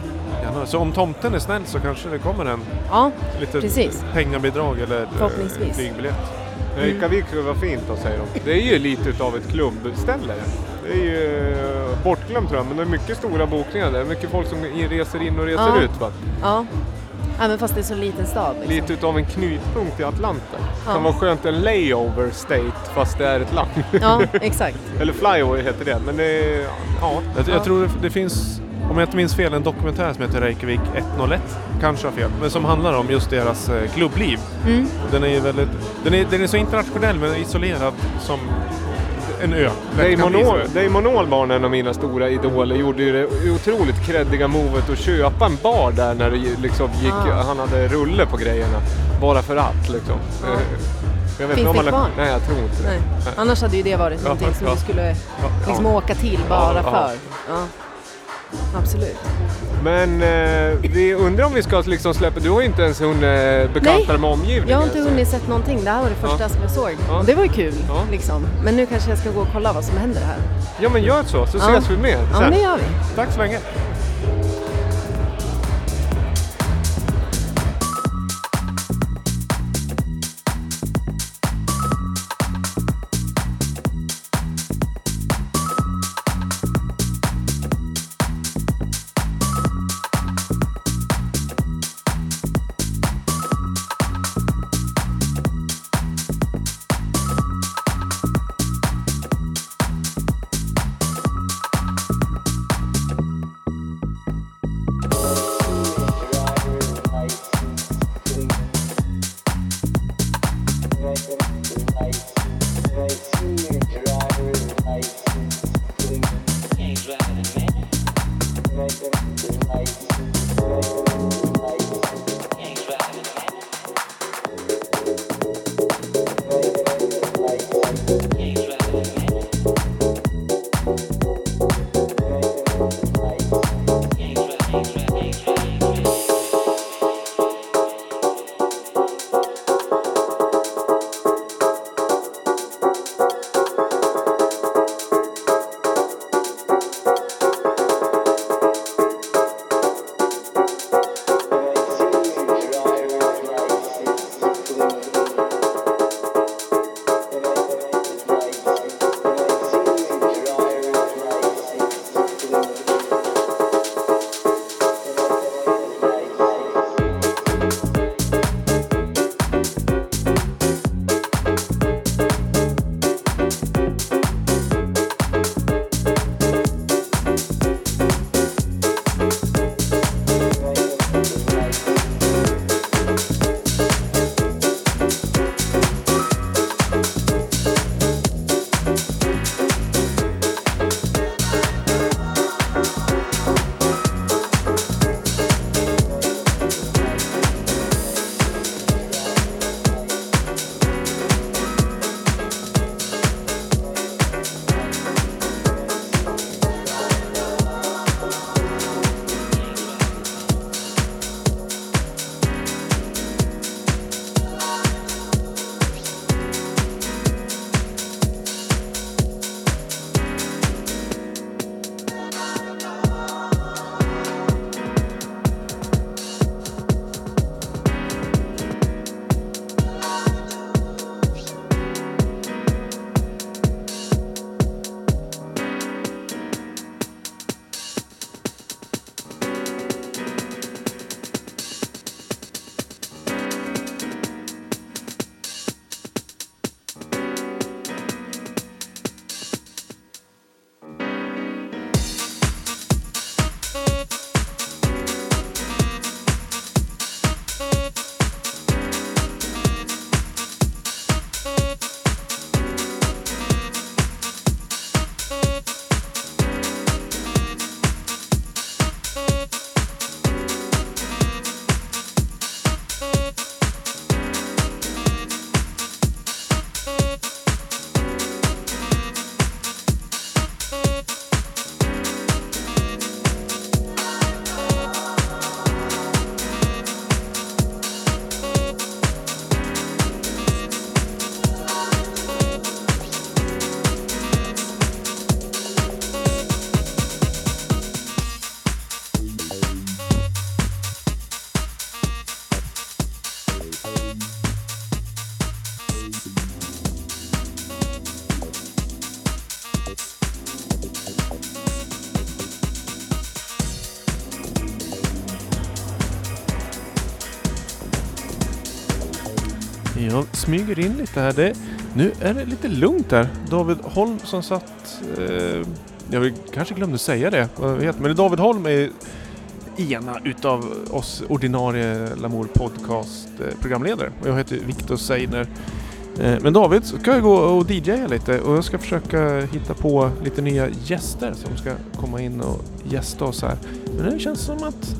Ja, så om tomten är snäll så kanske det kommer en Ja, lite Precis. pengabidrag eller eh, Förhoppningsvis. flygbiljett. Reykjavik skulle vara fint då säger de. Det är ju lite utav ett klubbställe. Det är ju eh, bortglömt tror jag, men det är mycket stora bokningar där. Mycket folk som reser in och reser Ja. ut. Va? ja. Även fast det är så liten stad. Liksom. Lite utav en knutpunkt i Atlanten. Ja. Kan vara skönt en layover state fast det är ett land. Ja, exakt. Eller flyover heter det. Men det är, ja. Jag, Ja. jag tror det, det finns, om jag inte minns fel, en dokumentär som heter Reykjavik 101. Kanske har fel. Men som handlar om just deras eh, klubbliv. Mm. Den är ju väldigt, den är, den är så internationell men isolerad som en ö. Damon, Albarn, en av mina stora idoler, gjorde ju det otroligt kreddiga movet att köpa en bar där när det liksom gick, Ah. han hade rulle på grejerna. Bara för att liksom. Ja. Eh, Jag vet Finns inte om det kvar? Nej, jag tror inte det. Nej. Annars hade ju det varit Ja, någonting som ja. du skulle liksom ja. åka till bara Ja, ja. för. Absolut. Men eh, vi undrar om vi ska liksom släppa, du har ju inte ens hunnit eh, bekanta dig med omgivningen. Jag har inte hunnit sett någonting. Det här var det första Ja. som jag såg. Ja. Och det var ju kul. Ja. Liksom. Men nu kanske jag ska gå och kolla vad som händer här. Ja men gör så, så Ja. ses vi mer Ja, sen. men det gör vi. Tack så länge. Smyger in lite här. Det, nu är det lite lugnt här. David Holm som satt... Eh, jag kanske glömde säga det. Vad men David Holm är ena utav oss ordinarie Lamour Podcast eh, programledare. Och jag heter Viktor Seiner. Eh, men David ska jag gå och DJa lite och jag ska försöka hitta på lite nya gäster som ska komma in och gästa oss här. Men det känns som att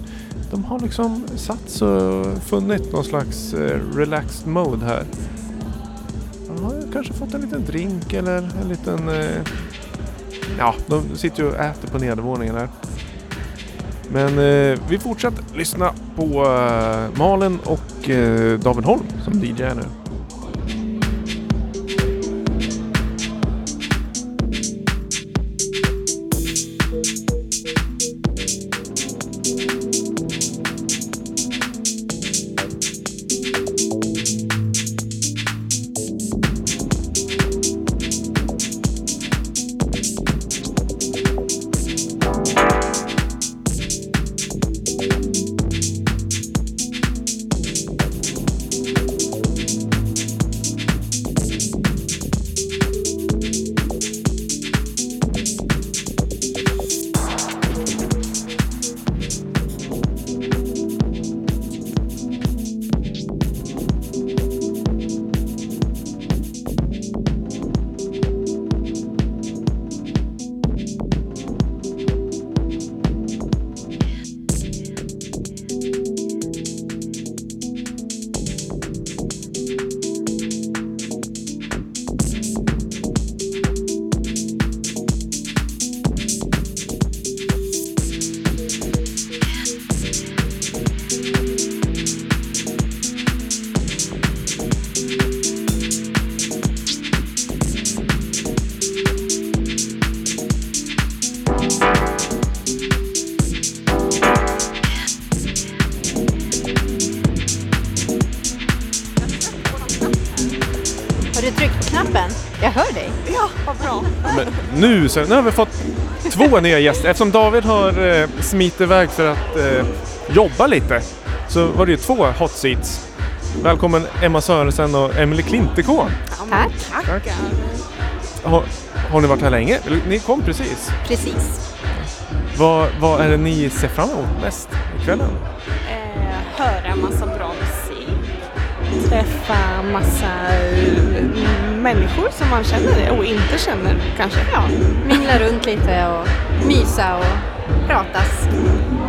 de har liksom satt och funnit någon slags eh, relaxed mode här en liten drink eller en liten... Eh, ja, de sitter ju och äter på nedervåningen här. Men eh, vi fortsätter lyssna på eh, Malin och eh, David Holm som DJ nu. Så, nu har vi fått två nya gäster. Eftersom David har eh, smitit iväg för att eh, jobba lite så var det ju två hot seats. Välkommen Emma Sörensen och Emily Klintekån. Tack. Tackar. Har, har ni varit här länge? Ni kom precis. Precis. Vad, vad är det ni ser fram emot mest ikvällen? Eh, Träffa massa eh, människor som man känner och inte känner kanske. Ja, mingla runt lite och mysa och pratas.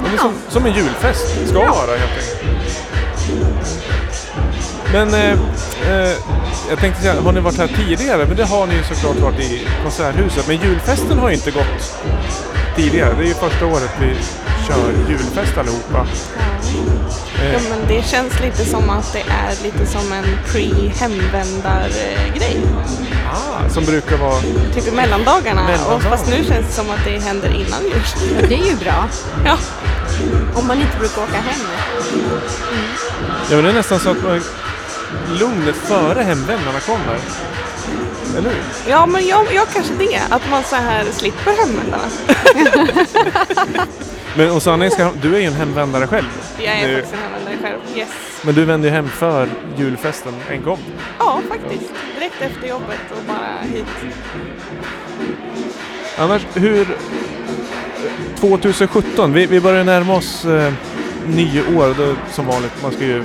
Det är som, som en julfest ska vara helt enkelt. Men eh, eh, jag tänkte säga, har ni varit här tidigare? Men det har ni ju såklart varit i Konserthuset. Men julfesten har ju inte gått tidigare. Det är ju första året vi kör julfest allihopa. Eh, Ja, men det känns lite som att det är lite som en pre-hemvändar-grej. ah, som brukar vara... Typ i mellandagarna. Och Mellandagarna. fast nu känns det som att det händer innan jul. Det är ju bra. Ja, Om man inte brukar åka hem. Ja men det är nästan så att man lugnet före hemvändarna kommer. Eller hur? ja men jag, jag kanske det. Att man så här slipper hemvändarna. Men och ska du är ju en hemvändare själv. Jag är Nu- faktiskt en hemvändare själv. Yes. Men du vände ju hem för julfesten en gång. Ja, faktiskt. Direkt efter jobbet och bara hit. Annars, hur... 2017, vi, vi börjar närma oss eh, nyår. Då, som vanligt, man ska ju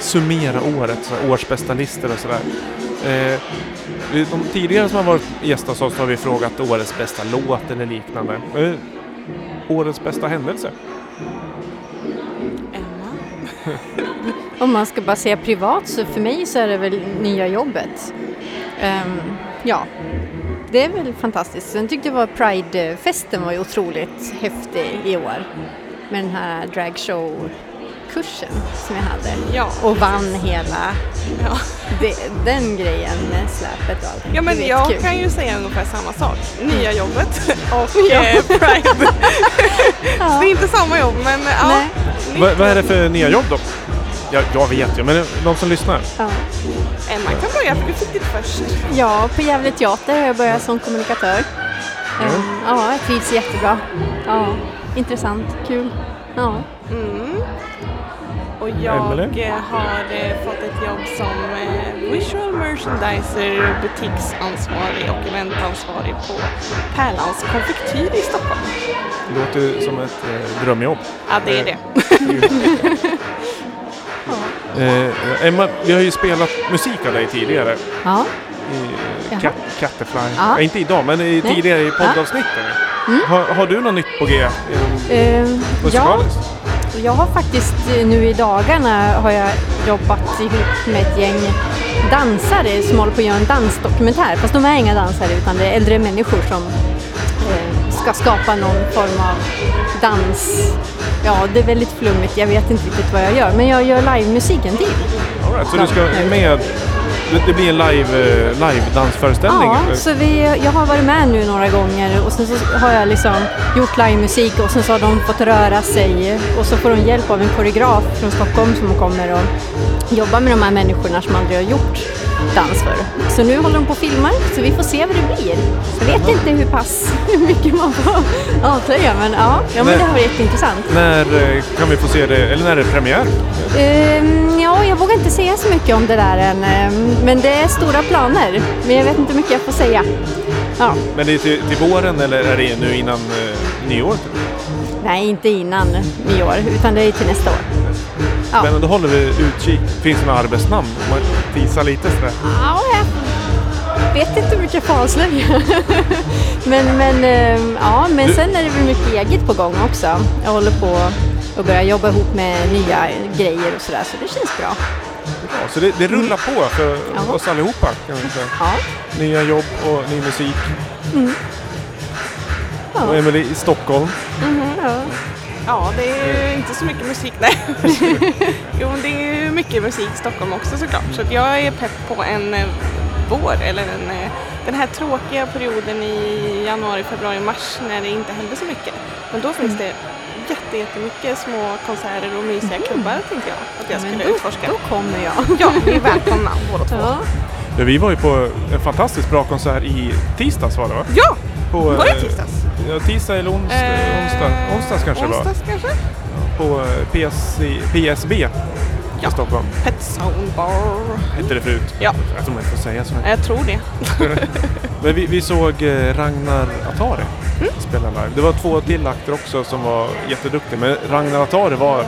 summera året, så här, årsbästa listor och sådär. Eh, de tidigare som har varit gäster hos oss har vi frågat årets bästa låt eller liknande. Årets bästa händelse? Emma. Om man ska bara säga privat så för mig så är det väl nya jobbet. Ehm, ja, det är väl fantastiskt. Sen tyckte jag var Pride-festen var ju otroligt häftig i år. Med den här dragshow-kursen som jag hade. Ja. Och vann hela Ja. det, den grejen med släpet och allt. Ja men jag jättekul. kan ju säga ungefär samma sak. Nya jobbet och Ja. eh, Pride. Så det är inte samma jobb men ja. Vad, är det för nya jobb då? Ja, jag vet ju, men de som lyssnar. Ja. Emma kan börja för du fick ditt först. Ja, på Gävle Teater har jag börjat som kommunikatör. Ehm, ja, jag trivs jättebra. Ja, intressant, kul. Ja. Mm. Och jag eh, har eh, fått ett jobb som eh, visual merchandiser, butiksansvarig och eventansvarig på Pärlans konfektyr i Stockholm. Det låter som ett drömjobb. Ja, det är det. Eh, Emma, vi har ju spelat musik av dig tidigare. Ja. I. Cat, Catterfly. Ja. Ja. inte idag, men i, tidigare i poddavsnitten. Mm. Har, har du något nytt på G? Eh, ja, musikaliskt? Jag har faktiskt eh, nu i dagarna har jag jobbat ihop med ett gäng dansare som håller på att göra en dansdokumentär. Fast de är inga dansare utan det är äldre människor som eh, ska skapa någon form av dans. Ja, det är väldigt flummigt. Jag vet inte riktigt vad jag gör. Men jag gör livemusiken till. All right, så du ska med... Det, blir en live, eh, live dansföreställning? Ja, så vi, jag har varit med nu några gånger och sen så har jag liksom gjort livemusik och sen så har de fått röra sig och så får de hjälp av en koreograf från Stockholm som kommer och jobbar med de här människorna som aldrig har gjort dans förr. Så nu håller de på och filmar så vi får se vad det blir. Jag vet inte hur pass hur mycket man får avslöja men ja, ja men det har varit jätteintressant. När eh, kan vi få se det? Eller när är det premiär? Ehm, ja, jag vågar inte säga så mycket om det där än. ehm, Men det är stora planer. Men jag vet inte hur mycket jag får säga. Ja. Men det är till, till våren eller är det nu innan eh, nyår? Nej, inte innan nyår, utan det är till nästa år. Ja. Men då håller vi utkik. Finns det några arbetsnamn? Om man teasar lite sådär. Ja, jag vet inte hur mycket avslöja. men, men, ehm, ja, men Du- sen är det väl mycket eget på gång också. Jag håller på att börja jobba ihop med nya grejer och sådär, så det känns bra. Ja, så det, det rullar på för Ja. oss allihopa kan man säga. Ja. Nya jobb och ny musik. Mm. Ja. Och Emelie i Stockholm. Ja. Ja, det är ju inte så mycket musik. Nej. jo, det är ju mycket musik i Stockholm också såklart. Så att jag är pepp på en eh, vår, eller en, eh, den här tråkiga perioden i januari, februari, mars när det inte händer så mycket. Men då finns det jätte, jättemycket små konserter och mysiga klubbar tänkte jag att jag skulle då, utforska. då kommer jag. Ja, ni är välkomna båda två. Ja. Ja, vi var ju på en fantastiskt bra konsert i tisdags var det va? Ja! På, Var det eh, tisdags? Ja, tisdag eller ons, Eh, onsdag. Onsdags kanske det var. Onsdags kanske? På eh, PSC, PSB i Ja. Stockholm. Pet Sound Bar. Hette det förut. Ja. Jag tror man inte får säga så. Jag tror det. Men vi, vi såg eh, Ragnar Atari Mm. spela live. Det var två till akter också som var jätteduktiga. Men Ragnar Atari var,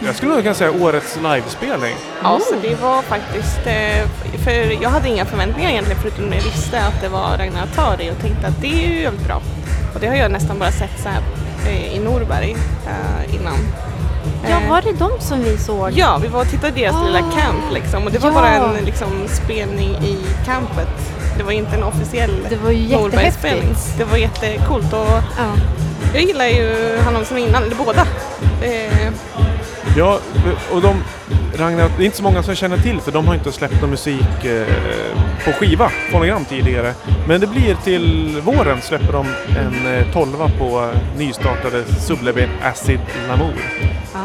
jag skulle nog kunna säga årets livespelning. Ja, så det var faktiskt, eh, för jag hade inga förväntningar egentligen förutom att jag visste att det var Ragnar Atari och tänkte att det är ju jävligt bra. Och det har jag nästan bara sett så här eh, i Norberg eh, innan. ja, var det de som vi såg? Ja, vi var och tittade i deras Ah. lilla camp liksom och det var Ja. bara en liksom, spelning i campet. Det var inte en officiell Det var ju jättehäftigt. Det var jättecoolt och Ja. jag gillar ju honom som innan, eller båda. Eh, Ja, och de, Ragnar, det är inte så många som känner till för de har inte släppt någon musik eh, på skiva, fonogram tidigare. Men det blir till våren släpper de en eh, tolva på eh, nystartade Sublime Acid Lamour.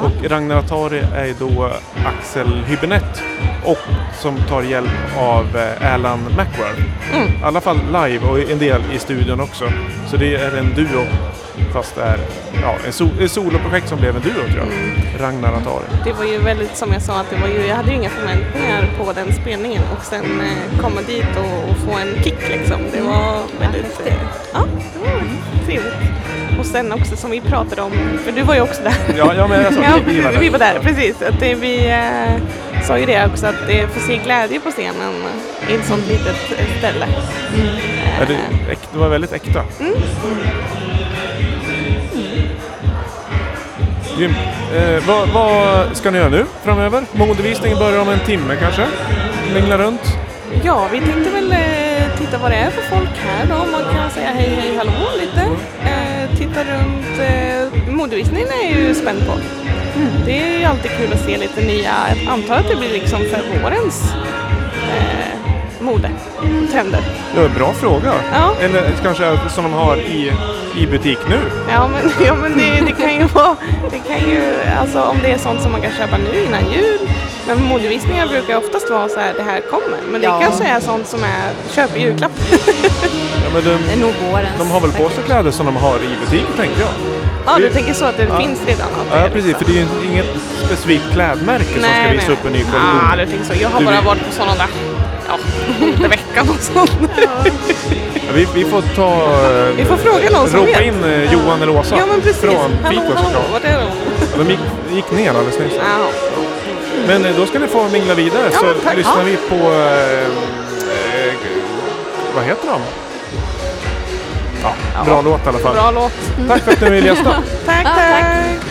Och Ragnar Atari är då Axel Hübinette och som tar hjälp av eh, Alan McWarth. Mm. I alla fall live och en del i studion också. Så det är en duo fast det är ja, en so- ett soloprojekt som blev en duo tror jag. Mm. Ragnar Atari. Det var ju väldigt som jag sa att det var ju, jag hade ju inga förväntningar på den spelningen och sen eh, komma dit och, och få en kick liksom. Det var väldigt, eh, ja, det var trevligt. Och sen också som vi pratade om, för du var ju också där. Ja, ja men alltså, ja, vi- vi var där. vi var där, precis. Att det, vi eh, sa ju det också att det får se glädje på scenen i ett sånt litet eh, ställe. Ja, det, äk- det var väldigt äkta. Mm. Grymt. Eh, vad, vad ska ni göra nu framöver? Modevisningen börjar om en timme kanske? Mingla runt? Ja, vi tänkte väl eh, titta vad det är för folk här då. Man kan säga hej, hej, hallå lite. Eh, titta runt. Eh, modevisningen är ju spänd på. Det är ju alltid kul att se lite nya. Jag antar att det blir liksom för vårens eh, mode. Trender. Ja, bra fråga. Ja. Eller kanske som de har i, i butik nu. Ja men, ja, men det, det kan ju vara, det kan ju, alltså om det är sånt som man kan köpa nu innan jul. Men modevisningar brukar oftast vara så här, det här kommer. Men det Ja. kanske är sånt som är, köp i julklapp. Ja, men de, Det är nog vårens. de har väl på sig kläder som de har i butik tänker jag. Ja, du tänker så att det Ja. finns redan? Ja, är precis. För det är ju inget specifikt klädmärke som ska visa upp en ny kollektion. Ah, du tänker så. Jag har Du bara varit på sådana där, ja, veckan och sånt. Ja, vi, vi får ta... Vi får fråga någon som Ropa vet. in eh, Johan eller Åsa Ja, men precis. från Hallå, såklart. vart är de? Ja, De gick, gick ner alldeles nyss. Jaha. Men eh, då ska ni få mingla vidare Ja, så lyssnar Ja. vi på... Eh, eh, vad heter de? Ja, bra låt i alla fall. Bra låt. Tack för att ni ville gästa. Tack, Ja, tack. tack.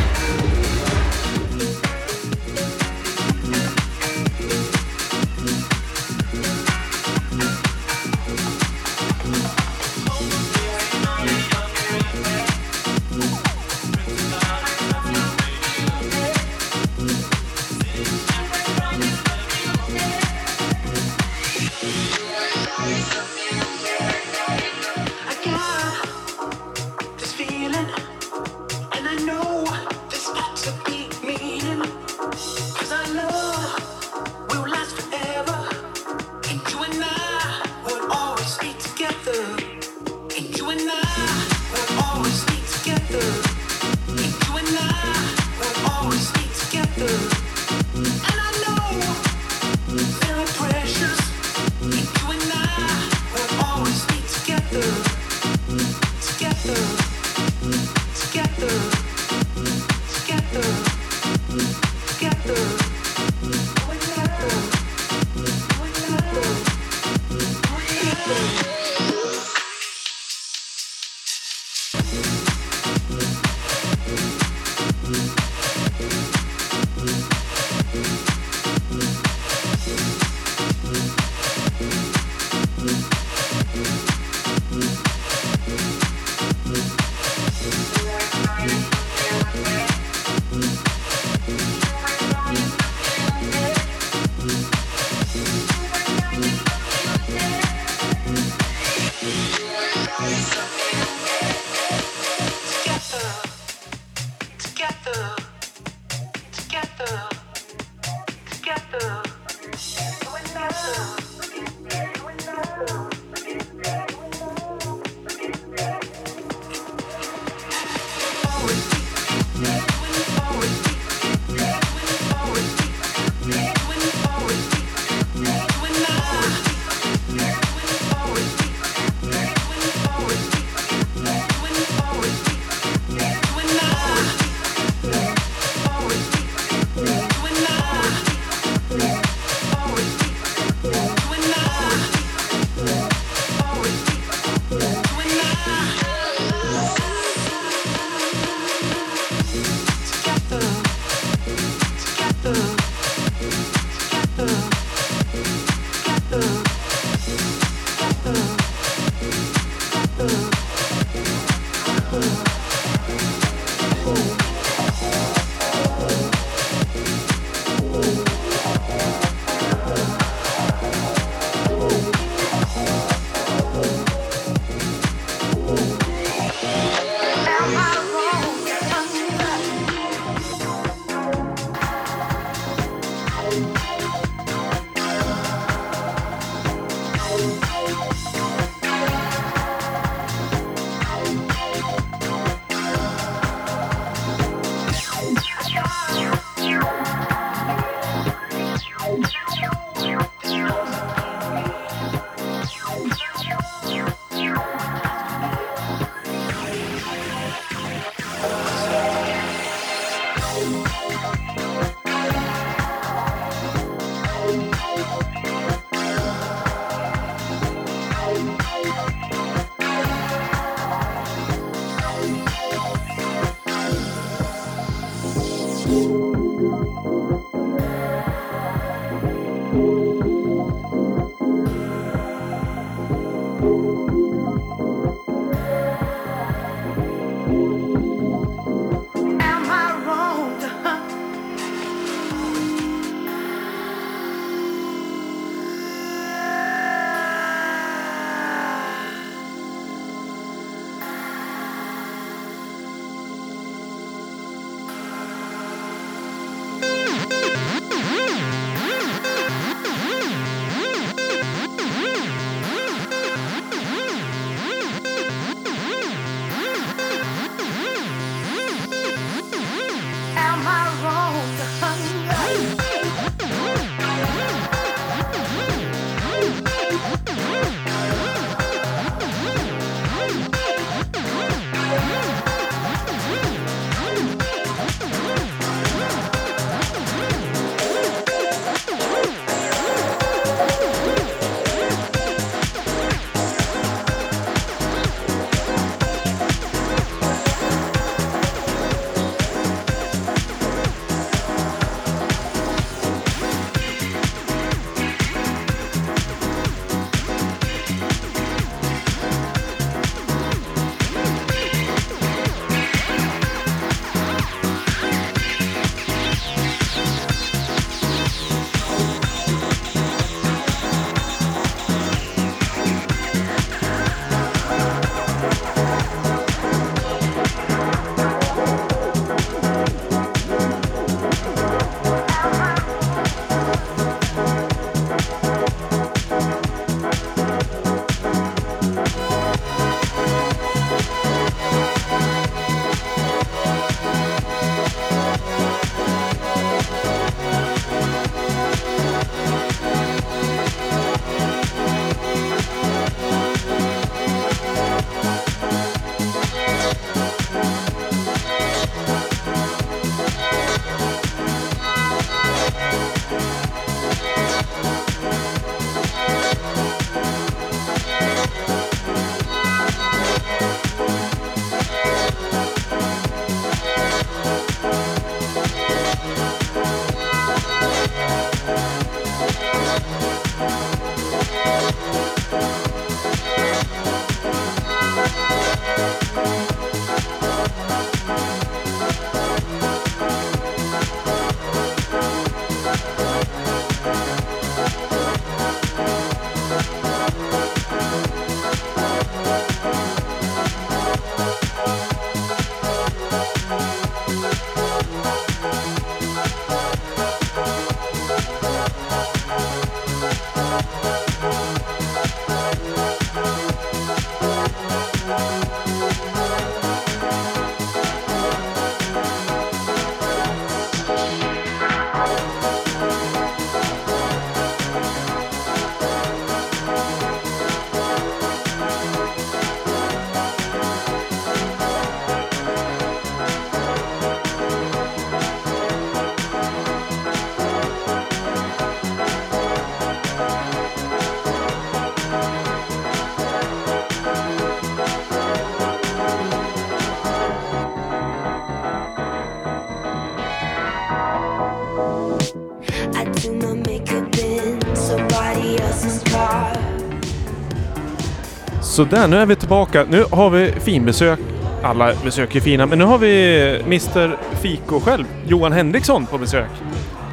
Så där, nu är vi tillbaka. Nu har vi finbesök. Alla besök är fina, men nu har vi Mr Fiko själv, Johan Henriksson, på besök.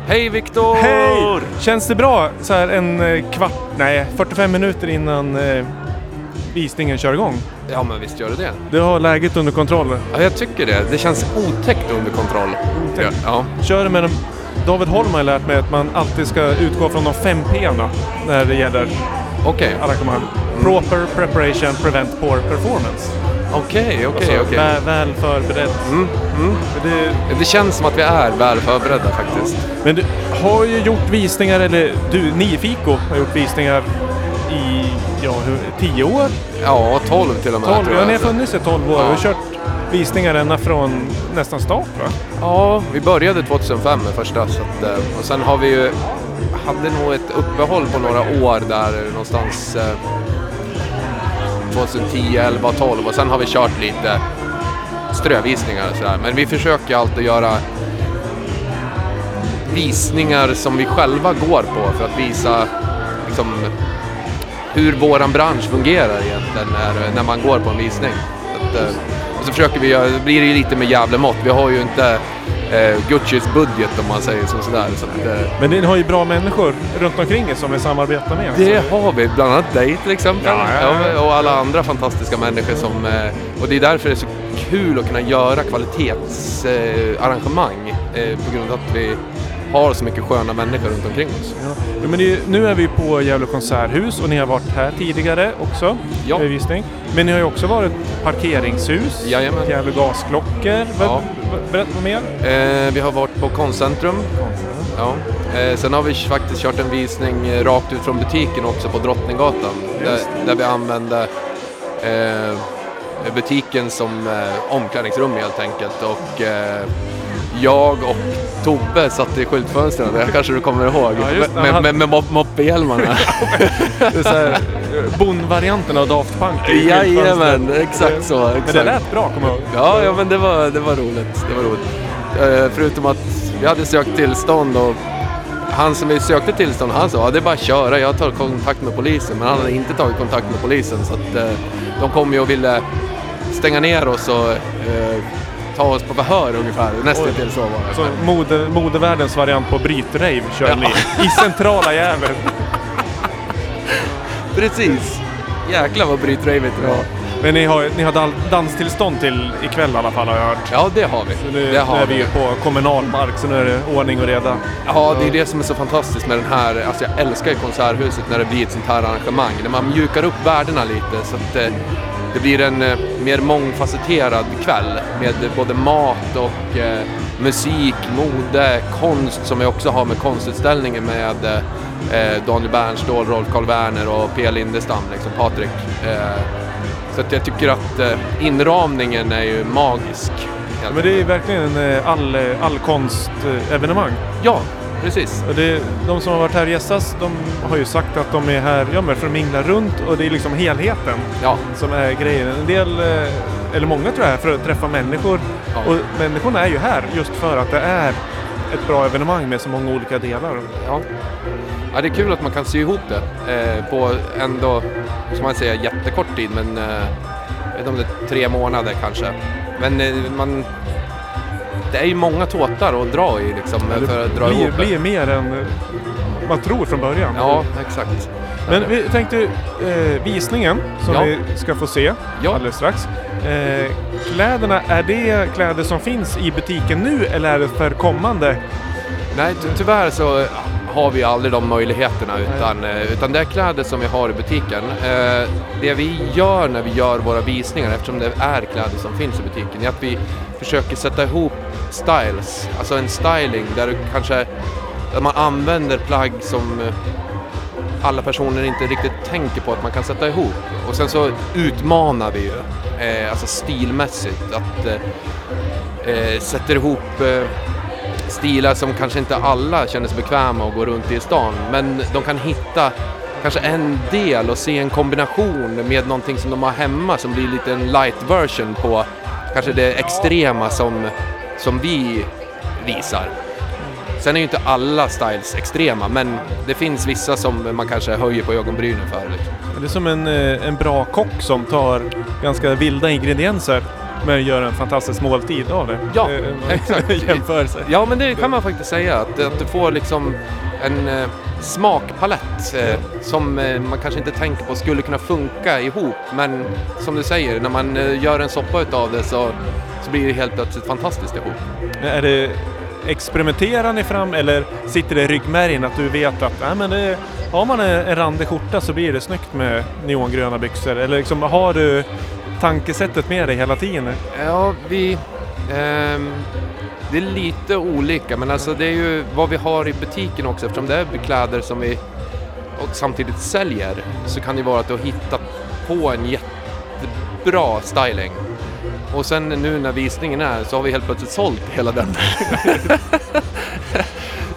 Hej Viktor! Hej! Känns det bra så här en eh, kvart, nej 45 minuter innan eh, visningen kör igång? Ja men visst gör det det. Du har läget under kontroll? Ja, jag tycker det. Det känns otäckt under kontroll. Otäckt. Ja. Kör det med de, David Holm har lärt mig att man alltid ska utgå från de fem P'na när det gäller Okej. arrangemang. Proper preparation prevent poor performance. Okej, okej, Alltså, okej. Väl, förberedd. Mm, mm. Det, Det känns som att vi är väl förberedda faktiskt. men du har ju gjort visningar, eller du, ni Fiko har gjort visningar i, ja, hur, tio år? Ja, 12 till och med. 12, tror ja, jag. ni har funnits i 12 år Ja. har kört visningar ända från nästan start va? Ja, vi började 2005 med första. Så att, eh, och sen har vi ju... Hade nog ett uppehåll på några år där någonstans eh, 2010, 11, 12 och sen har vi kört lite strövisningar och sådär. Men vi försöker alltid göra visningar som vi själva går på för att visa liksom, hur våran bransch fungerar egentligen när, när man går på en visning. Så att, eh, och så försöker vi göra, det blir det ju lite med jävla mått. Vi har ju inte eh, Guccis budget om man säger så, sådär. Så att, eh, Men ni har ju bra människor runt omkring er som ni samarbetar med. det har vi, bland annat dig till exempel. Ja, ja, ja. Och alla andra fantastiska människor som... eh, Och det är därför det är så kul att kunna göra kvalitetsarrangemang. Arrangemang, eh, på grund av att vi har så mycket sköna människor runt omkring oss. Ja. Men det, nu är vi på Gävle konserthus och ni har varit här tidigare också Ja. visning. Men ni har ju också varit parkeringshus, Jajamän. Gävle gasklockor. Ja. Berätta vad mer. Eh, vi har varit på Konstcentrum. Ja. Eh, sen har vi faktiskt kört en visning eh, rakt ut från butiken också på Drottninggatan. Där, där vi använde eh, butiken som eh, omklädningsrum helt enkelt. Och eh, jag och Tobbe satt i skyltfönstren, det kanske du kommer ihåg. Ja, med, Han- med, med mop- moppehjälmarna. Eh, Bondvarianten av Daft Punk. i Jajamän, exakt så. Men det Exakt. lät bra, kommer jag ihåg. Ja, ja men det var, det var roligt. Det var roligt. Eh, förutom att vi hade sökt tillstånd och han som vi sökte tillstånd, han sa ja, det är bara att köra, jag tar kontakt med polisen. Men han hade inte tagit kontakt med polisen så att eh, de kom ju och ville stänga ner oss och eh, ta oss på förhör ungefär. Nästan till så var det. Så mode, modevärldens variant på brytrave kör Ja. ni i centrala Gävle. Precis! Jäklar vad brytravet det var. Men ni har, ni har danstillstånd till ikväll i alla fall har jag hört. Ja, det har vi. Så nu, det har nu är vi ju på kommunal mark så nu är det ordning och reda. Ja, det är det som är så fantastiskt med den här, alltså jag älskar ju Konserthuset när det blir ett sånt här arrangemang. När man mjukar upp värdena lite så att eh, det blir en eh, mer mångfacetterad kväll med både mat och eh, musik, mode, konst som vi också har med konstutställningen med eh, Daniel Bernståhl, Rolf Karl Werner och P. Lindestam, liksom Patrik. Så att jag tycker att inramningen är ju magisk. Men det är verkligen en all, allkonst-evenemang. Ja, precis. Och det, de som har varit här och gästats, de har ju sagt att de är här ja, men för att mingla runt och det är liksom helheten Ja. som är grejen. En del, eh, eller många tror jag, är för att träffa människor. Ja. Och människorna är ju här just för att det är ett bra evenemang med så många olika delar. Ja. Ja, det är kul att man kan sy ihop det eh, på ändå, ska man säga jättekort tid, men eh, är tre månader kanske. Men eh, man, det är ju många tåtar att dra i liksom Ja, för att dra blir, ihop det. blir mer än man tror från början. Ja, exakt. Men vi tänkte eh, visningen som Ja. vi ska få se alldeles strax. Eh, kläderna, är det kläder som finns i butiken nu eller är det för kommande? Nej, ty- tyvärr så har vi aldrig de möjligheterna utan, eh, utan det är kläder som vi har i butiken. Eh, Det vi gör när vi gör våra visningar, eftersom det är kläder som finns i butiken, är att vi försöker sätta ihop styles, alltså en styling där du kanske där man använder plagg som eh, alla personer inte riktigt tänker på att man kan sätta ihop. Och sen så utmanar vi ju, eh, alltså stilmässigt, att eh, eh, sätter ihop eh, stilar som kanske inte alla känner sig bekväma att gå runt i stan. Men de kan hitta kanske en del och se en kombination med någonting som de har hemma som blir lite en light version på kanske det extrema som, som vi visar. Sen är ju inte alla styles extrema men det finns vissa som man kanske höjer på ögonbrynen för. Liksom. Det är som en, eh, en bra kock som tar ganska vilda ingredienser men gör en fantastisk måltid av det. Ja, Eh, exakt. Jämförelse. Ja, men det kan man faktiskt säga. Att, att du får liksom en eh, smakpalett eh, som eh, man kanske inte tänker på skulle kunna funka ihop. Men som du säger, när man eh, gör en soppa utav det så, så blir det helt plötsligt fantastiskt ihop. Är det, experimenterar ni fram eller sitter det i ryggmärgen att du vet att nej, men det, har man en, en randig skjorta så blir det snyggt med neongröna byxor? Eller liksom, har du tankesättet med dig hela tiden? Ja, vi... ehm, det är lite olika, men alltså det är ju vad vi har i butiken också. Eftersom det är kläder som vi och samtidigt säljer så kan det vara att du har hittat på en jättebra styling. Och sen nu när visningen är så har vi helt plötsligt sålt hela den.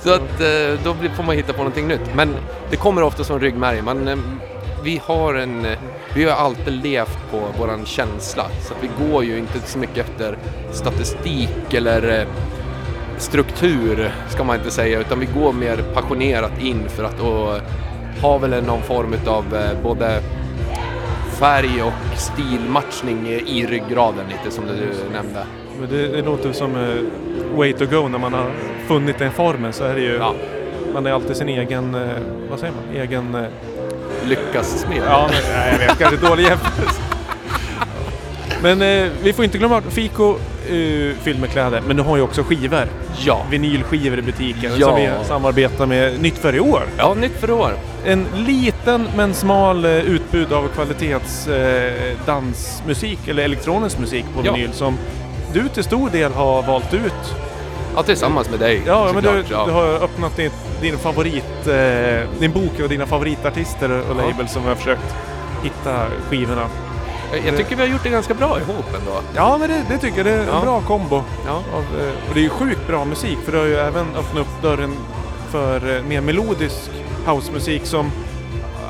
så att eh, då får man hitta på någonting nytt. Men det kommer ofta som ryggmärg. Man, eh, vi har en... Eh, vi har alltid levt på våran känsla. Så att vi går ju inte så mycket efter statistik eller struktur ska man inte säga utan vi går mer passionerat in för att och ha väl någon form av både färg och stilmatchning i ryggraden lite som du nämnde. Men det, det låter som eh, way to go när man har funnit den formen så är det ju... Man är alltid sin egen, eh, vad säger man, egen... eh, Lyckas smed. Ja, men, nej, jag vet, kanske dålig jämförelse. Men eh, vi får inte glömma bort Fico eh, fyller med kläder, men du har ju också skivor. Ja. Vinylskivor i butiken Ja. som vi samarbetar med Nytt för i år. Ja, nytt för i år. En liten men smal eh, utbud av kvalitets eh, dansmusik eller elektronisk musik på Ja. vinyl som du till stor del har valt ut. Ja, tillsammans med dig. Ja, men du, såklart, ja. du har öppnat din, din favorit, eh, din bok och dina favoritartister och Ja. labels som har försökt hitta skivorna. Jag- Jag tycker vi har gjort det ganska bra ihop ändå. Ja, men det, det tycker jag. Det är en Ja. bra kombo. Ja. Av, eh, och det är ju sjukt bra musik för det har ju även öppnat upp dörren för eh, mer melodisk housemusik som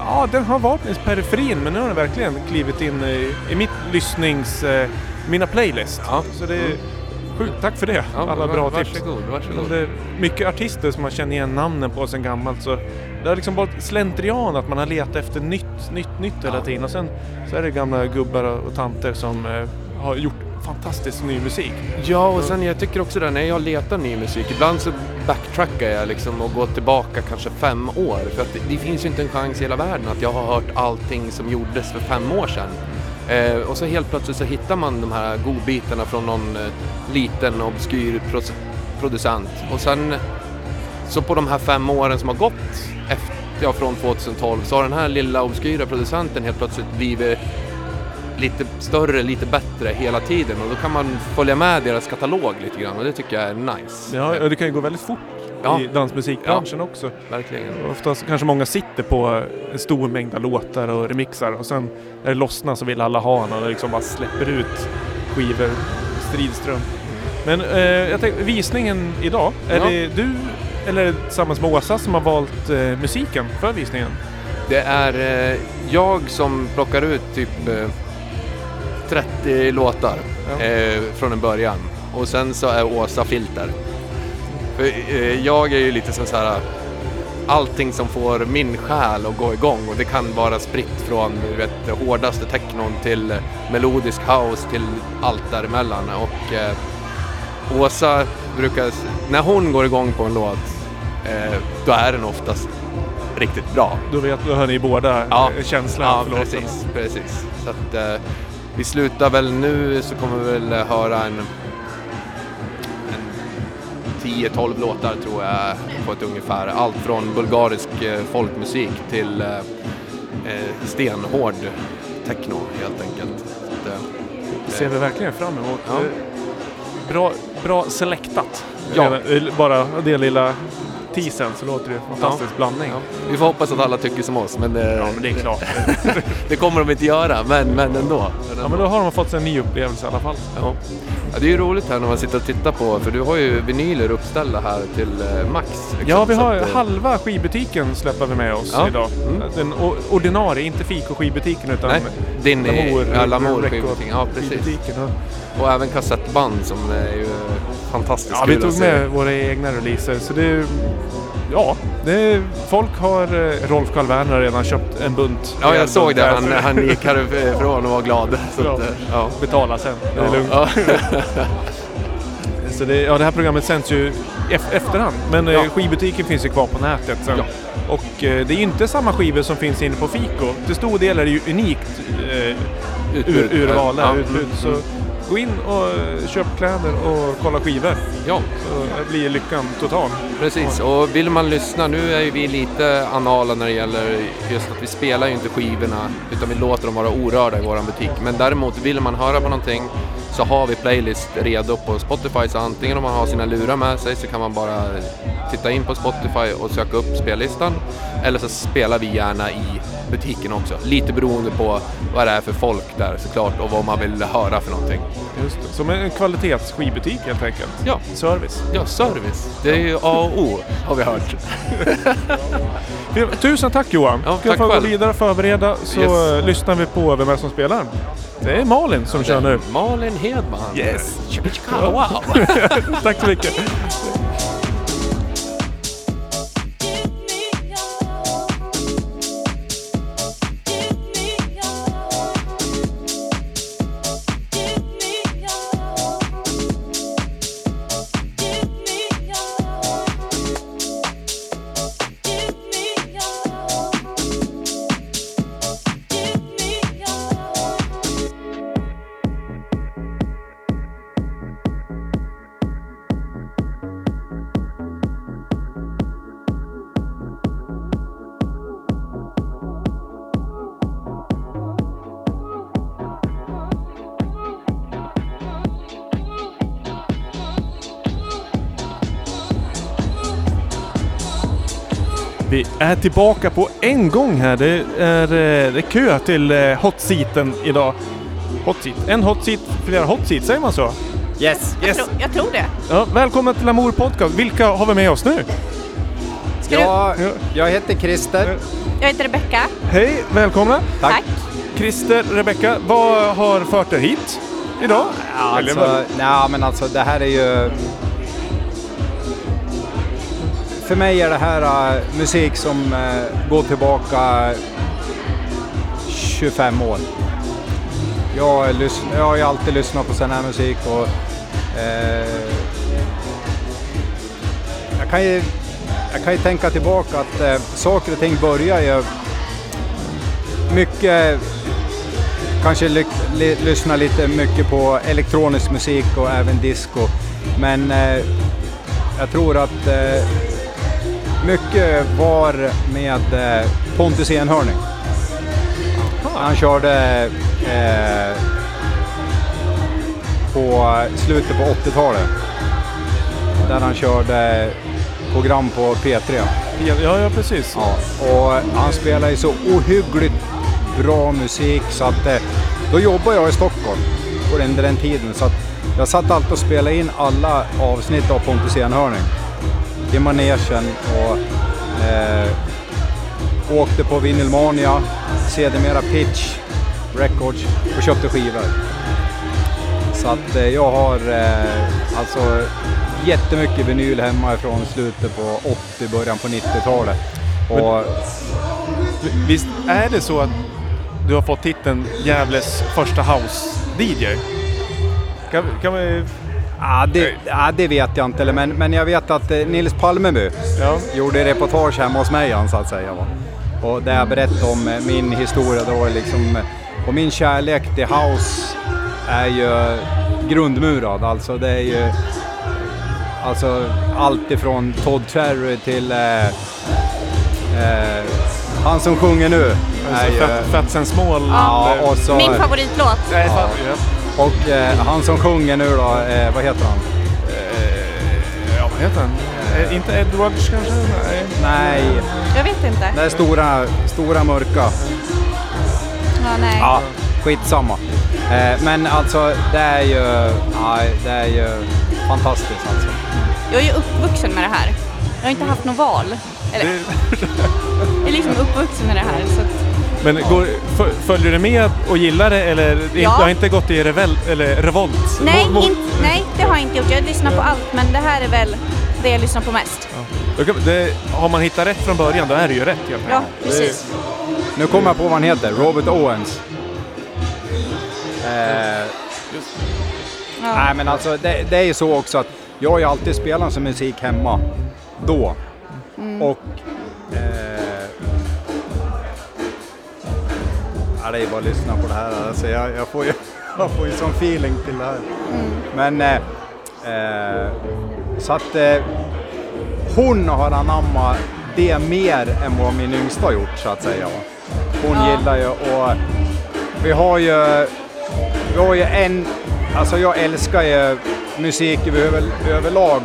Ja, den har varit i periferin men nu har den verkligen klivit in i, i mitt lyssnings... Eh, mina playlist. Så det är sjukt, tack för det. Ja, Alla var- bra varsågod, tips. varsågod. Det är mycket artister som man känner igen namnen på sen gammalt så det har liksom varit slentrian att man har letat efter nytt, nytt, nytt hela tiden och sen så är det gamla gubbar och, tanter som eh, har gjort fantastisk ny musik. Ja, och sen jag tycker också det när jag letar ny musik, ibland så backtrackar jag liksom och går tillbaka kanske fem år. För att det, det finns ju inte en chans i hela världen att jag har hört allting som gjordes för fem år sedan. Eh, och så helt plötsligt så hittar man de här godbitarna från någon eh, liten obskyr producent. Och sen så på de här fem åren som har gått efter, ja, från 2012 så har den här lilla obskyra producenten helt plötsligt blivit lite större, lite bättre hela tiden och då kan man följa med deras katalog lite grann och det tycker jag är nice. Ja, och det kan ju gå väldigt fort Ja. i dansmusikbranschen också. Verkligen. Oftast kanske många sitter på en stor mängd låtar och remixar och sen när det lossnar så vill alla ha den och liksom bara släpper ut skivor stridström. Men eh, jag tänkte, visningen idag, är Ja. det du eller tillsammans med Åsa som har valt eh, musiken för visningen? Det är eh, jag som plockar ut typ eh, 30 låtar eh, från en början och sen så är Åsa filter. För, eh, jag är ju lite som så här allting som får min själ att gå igång och det kan vara spritt från du vet, hårdaste technon till melodisk house till allt däremellan. Och eh, Åsa brukar, när hon går igång på en låt, eh, då är den oftast riktigt bra. Då vet då hör ni båda Ja. eh, känslan Ja, för låten. precis, precis. Så att eh, vi slutar väl nu så kommer vi väl höra en, en 10-12 låtar tror jag på ett ungefär. Allt från bulgarisk eh, folkmusik till eh, eh, stenhård techno helt enkelt. Eh, Det ser vi verkligen fram emot. Ja. Eh, Bra, bra selektat. Ja. Bara det lilla teasern så låter det en fantastisk blandning. Ja. Vi får hoppas att alla tycker som oss, men, Ja, men det är klart. det kommer de inte göra, men, men ändå. Ja, men då har de fått sig en ny upplevelse i alla fall. Ja. Ja, det är ju roligt här när man sitter och tittar på, för du har ju vinyler uppställda här till eh, max. liksom. Ja, vi har att, eh, halva skivbutiken släpper vi med oss Ja. idag. Mm. Den ordinarie, inte Fiko skivbutiken utan Nej, din Lamour, ja, Lamour Record skivbutiken, ja, precis. skivbutiken, ja. Och även kassettband som är ju fantastiskt Ja, vi tog med våra egna releaser så det Ja, det folk har... eh, Rolf Karl Werner har redan köpt en bunt. Ja, jag såg det. Han, han gick härifrån och var glad. Så Ja. att, eh, ja. Betala sen, det är Ja. lugnt. Ja. Så det, ja, det här programmet sänds ju ef- efterhand, men eh, skivbutiken finns ju kvar på nätet sen. Ja. Och eh, det är ju inte samma skivor som finns inne på Fiko. Till stor del är det ju unikt eh, urval där, Ja. utbud. Mm, Så mm. Gå in och eh, köp kläder och kolla skivor. Ja. Så blir lyckan total. Precis, och vill man lyssna, nu är ju vi lite anala när det gäller just att vi spelar ju inte skivorna utan vi låter dem vara orörda i våran butik. Men däremot vill man höra på någonting så har vi playlist redo på Spotify så antingen om man har sina lurar med sig så kan man bara titta in på Spotify och söka upp spellistan eller så spelar vi gärna i butiken också. Lite beroende på vad det är för folk där såklart och vad man vill höra för någonting. Just det. Som en kvalitetsskivbutik helt enkelt. Ja. Service. Ja, service. Det är ju A och O har vi hört. Tusen tack Johan! Ja, Ska tack få gå vidare och förbereda så Yes. eh, lyssnar vi på vem är som spelar. Det är Malin som kör nu. Malin Hedman. Yes! Wow! tack så mycket! Vi är tillbaka på en gång här. Det är, eh, det är kö till eh, hot seaten idag. Hot seat. En hot seat, flera hot seats, säger man så? Yes. Jag, tror, jag tror det. Ja, välkommen till Amour Podcast. Vilka har vi med oss nu? Ja, jag heter Christer. Jag heter Rebecka. Hej, välkomna! Tack. Christer, Rebecka, vad har fört er hit idag? Ja, alltså, nej, men alltså det här är ju... För mig är det här uh, musik som uh, går tillbaka 25 år. Jag, jag har ju alltid lyssnat på sån här musik och uh, jag, kan ju, jag kan ju tänka tillbaka att saker och ting börjar ju mycket kanske ly ly lyssna lite mycket på elektronisk musik och även disco. Men eh, jag tror att eh, mycket var med eh, Pontus Enhörning. Han körde eh, på slutet på 80-talet. Där han körde program på P3. Ja, ja precis. Ja, och han spelar ju så ohyggligt bra musik så att eh, då jobbade jag i Stockholm den, den tiden så att jag satt alltid och spelade in alla avsnitt av Pontus Enhörning i manegen och eh, åkte på Vinylmania, sedermera Pitch Records och köpte skivor. Så att eh, jag har eh, alltså jättemycket vinyl hemma från slutet på 80, början på 90-talet. Och Visst är det så att du har fått titeln Gävles första house-DJ? Kan, kan vi... Ja, det, ja, det vet jag inte, eller- men, men jag vet att eh, Nils Palmeby gjorde reportage hemma hos mig, han, så att säga. Va? Och där jag berättade om eh, min historia då, liksom, eh, och min kärlek till house är ju grundmurad. Alltså det är ju alltså, allt ifrån Todd Terry till eh, eh, han som sjunger nu. är ju- Small. Ja, och så, Min favoritlåt. Ja. ja. Och eh, han som sjunger nu då, eh, vad heter han? ja, vad heter han? Eh, inte Edwards kanske? Nej. Nej, Jag vet inte. det är stora, stora mörka. Ja, nej. Ja, skitsamma. Eh, men alltså det är ju, ja, det är ju fantastiskt alltså. Jag är ju uppvuxen med det här. Jag har inte haft något val. Eller, jag är liksom uppvuxen med det här. Så att, Men går, föl- följer du med och gillar det eller Ja. har inte gått i revel, eller revolt? nej, Mo- mo- inte, nej, det har jag inte gjort. Jag lyssnar på allt, men det här är väl det jag lyssnar på mest. Kan- det, har man hittat rätt från början då är det ju rätt helt Ja, precis. Nu kommer jag på vad han heter, Robert Owens. Eh, Nej men alltså det, det är ju så också att jag har ju alltid spelat som musik hemma då. Mm. Och eh, ja, det är bara att lyssna på det här. Alltså, jag, jag, får ju, jag får ju sån feeling till det här. Men eh, eh, så att eh, hon har anammat det mer än vad min yngsta har gjort så att säga. Hon Ja. gillar ju och vi har ju, vi har ju en, alltså jag älskar ju musik över, överlag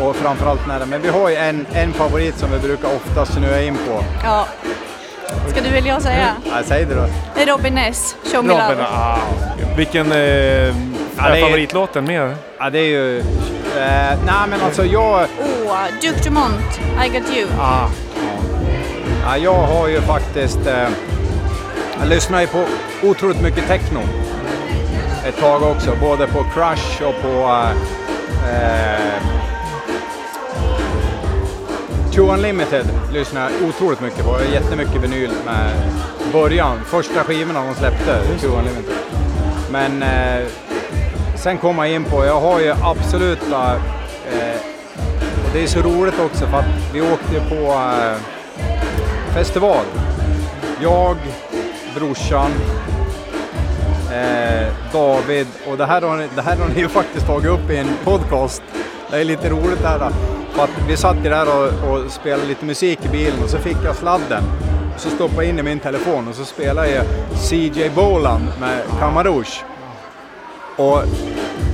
och framförallt när det, men vi har ju en, en favorit som vi brukar ofta snöa in på. Ja. Ska du eller jag säga? Ja, säg det då. Det är Robin Ness, Show Me Robin, Love. ah, vilken eh, Ja, är det är- favoritlåten mer? Ja det är ju, eh, nej men alltså jag, Åh, Duke Dumont, I Got You. Ah. Ja, jag har ju faktiskt... Eh, jag lyssnar ju på otroligt mycket techno. Ett tag också, både på Crush och på... Eh, True Unlimited lyssnar jag otroligt mycket på. Jag har jättemycket vinyl med början, första skivorna de släppte, True Unlimited. Men eh, sen kom jag in på, jag har ju absoluta eh, och det är så roligt också för att vi åkte på eh, festival. Jag, brorsan, eh, David och det här, har ni, det här har ni ju faktiskt tagit upp i en podcast. Det är lite roligt det här. då. För att vi satt ju där och, och spelade lite musik i bilen och så fick jag sladden. Och så stoppade jag in i min telefon och så spelade jag CJ Boland med Kamarouche. Och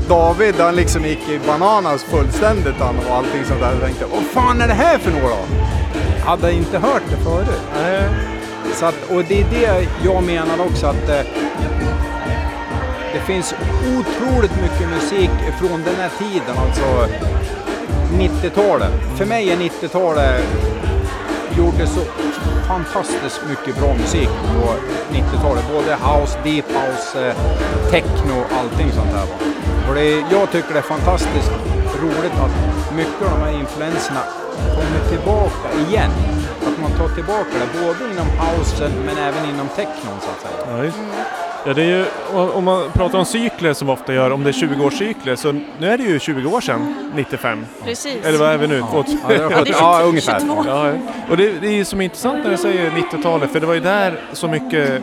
David han liksom gick i bananas fullständigt han och allting sånt där. Jag tänkte, vad fan är det här för några? Hade inte hört det förut. Så att, och det är det jag menar också att eh, det finns otroligt mycket musik från den här tiden, alltså 90-talet. För mig är 90-talet gjorde så fantastiskt mycket bra musik på 90-talet. Både house, deep house, eh, techno, allting sånt där. va. Och det jag tycker det är fantastiskt roligt att mycket av de här influenserna kommer tillbaka igen. Att man tar tillbaka det både inom housen men även inom technon så att säga. Ja, just. Ja, det är ju, om man pratar om cykler som vi ofta gör, om det är 20-årscykler, så nu är det ju 20 år sedan 95. Precis. Eller vad är vi nu? Ja, det är 70 ja, ungefär. 22. Ja, ja. och det, det är ju som är intressant när du säger 90-talet, för det var ju där så mycket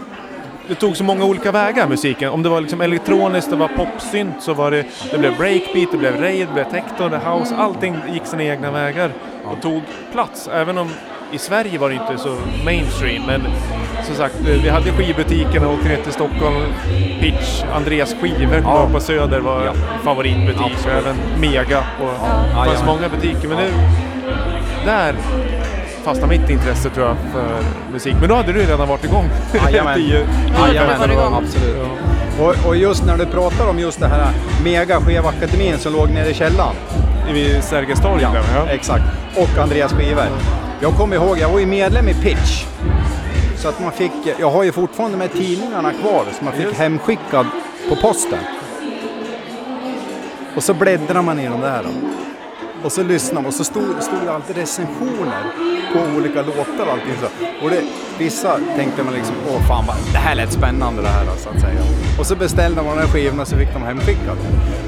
det tog så många olika vägar musiken. Om det var liksom elektroniskt, det var popsynt, så var det, det blev breakbeat, det blev rave, det blev techno, det house, allting gick sina egna vägar och tog plats. Även om i Sverige var det inte så mainstream, men som sagt, vi hade skivbutiken och åkte ner till Stockholm. Pitch, Andreas skivor Ja. var på Söder var favoritbutik och även Mega. Och det fanns många butiker, men det, där fastnade mitt intresse tror jag för musik. Men då hade du redan varit igång. Jajamän. Jajamän, absolut. Och, och just när du pratar om just det här Mega Skevakademin som låg nere i källaren. Vid Sergels torg ja, ja. exakt. Och Andreas skivor. Jag kommer ihåg, jag var ju medlem i Pitch. Så att man fick, jag har ju fortfarande de här tidningarna kvar som man fick hemskickad på posten. Och så bläddrar man i de där. Då. Och så lyssnade man och så stod, stod det alltid recensioner på olika låtar och allting så. Och det, vissa tänkte man liksom, åh fan vad, det här lät spännande det här så att säga. Och så beställde man de här skivorna så fick de hemskickade.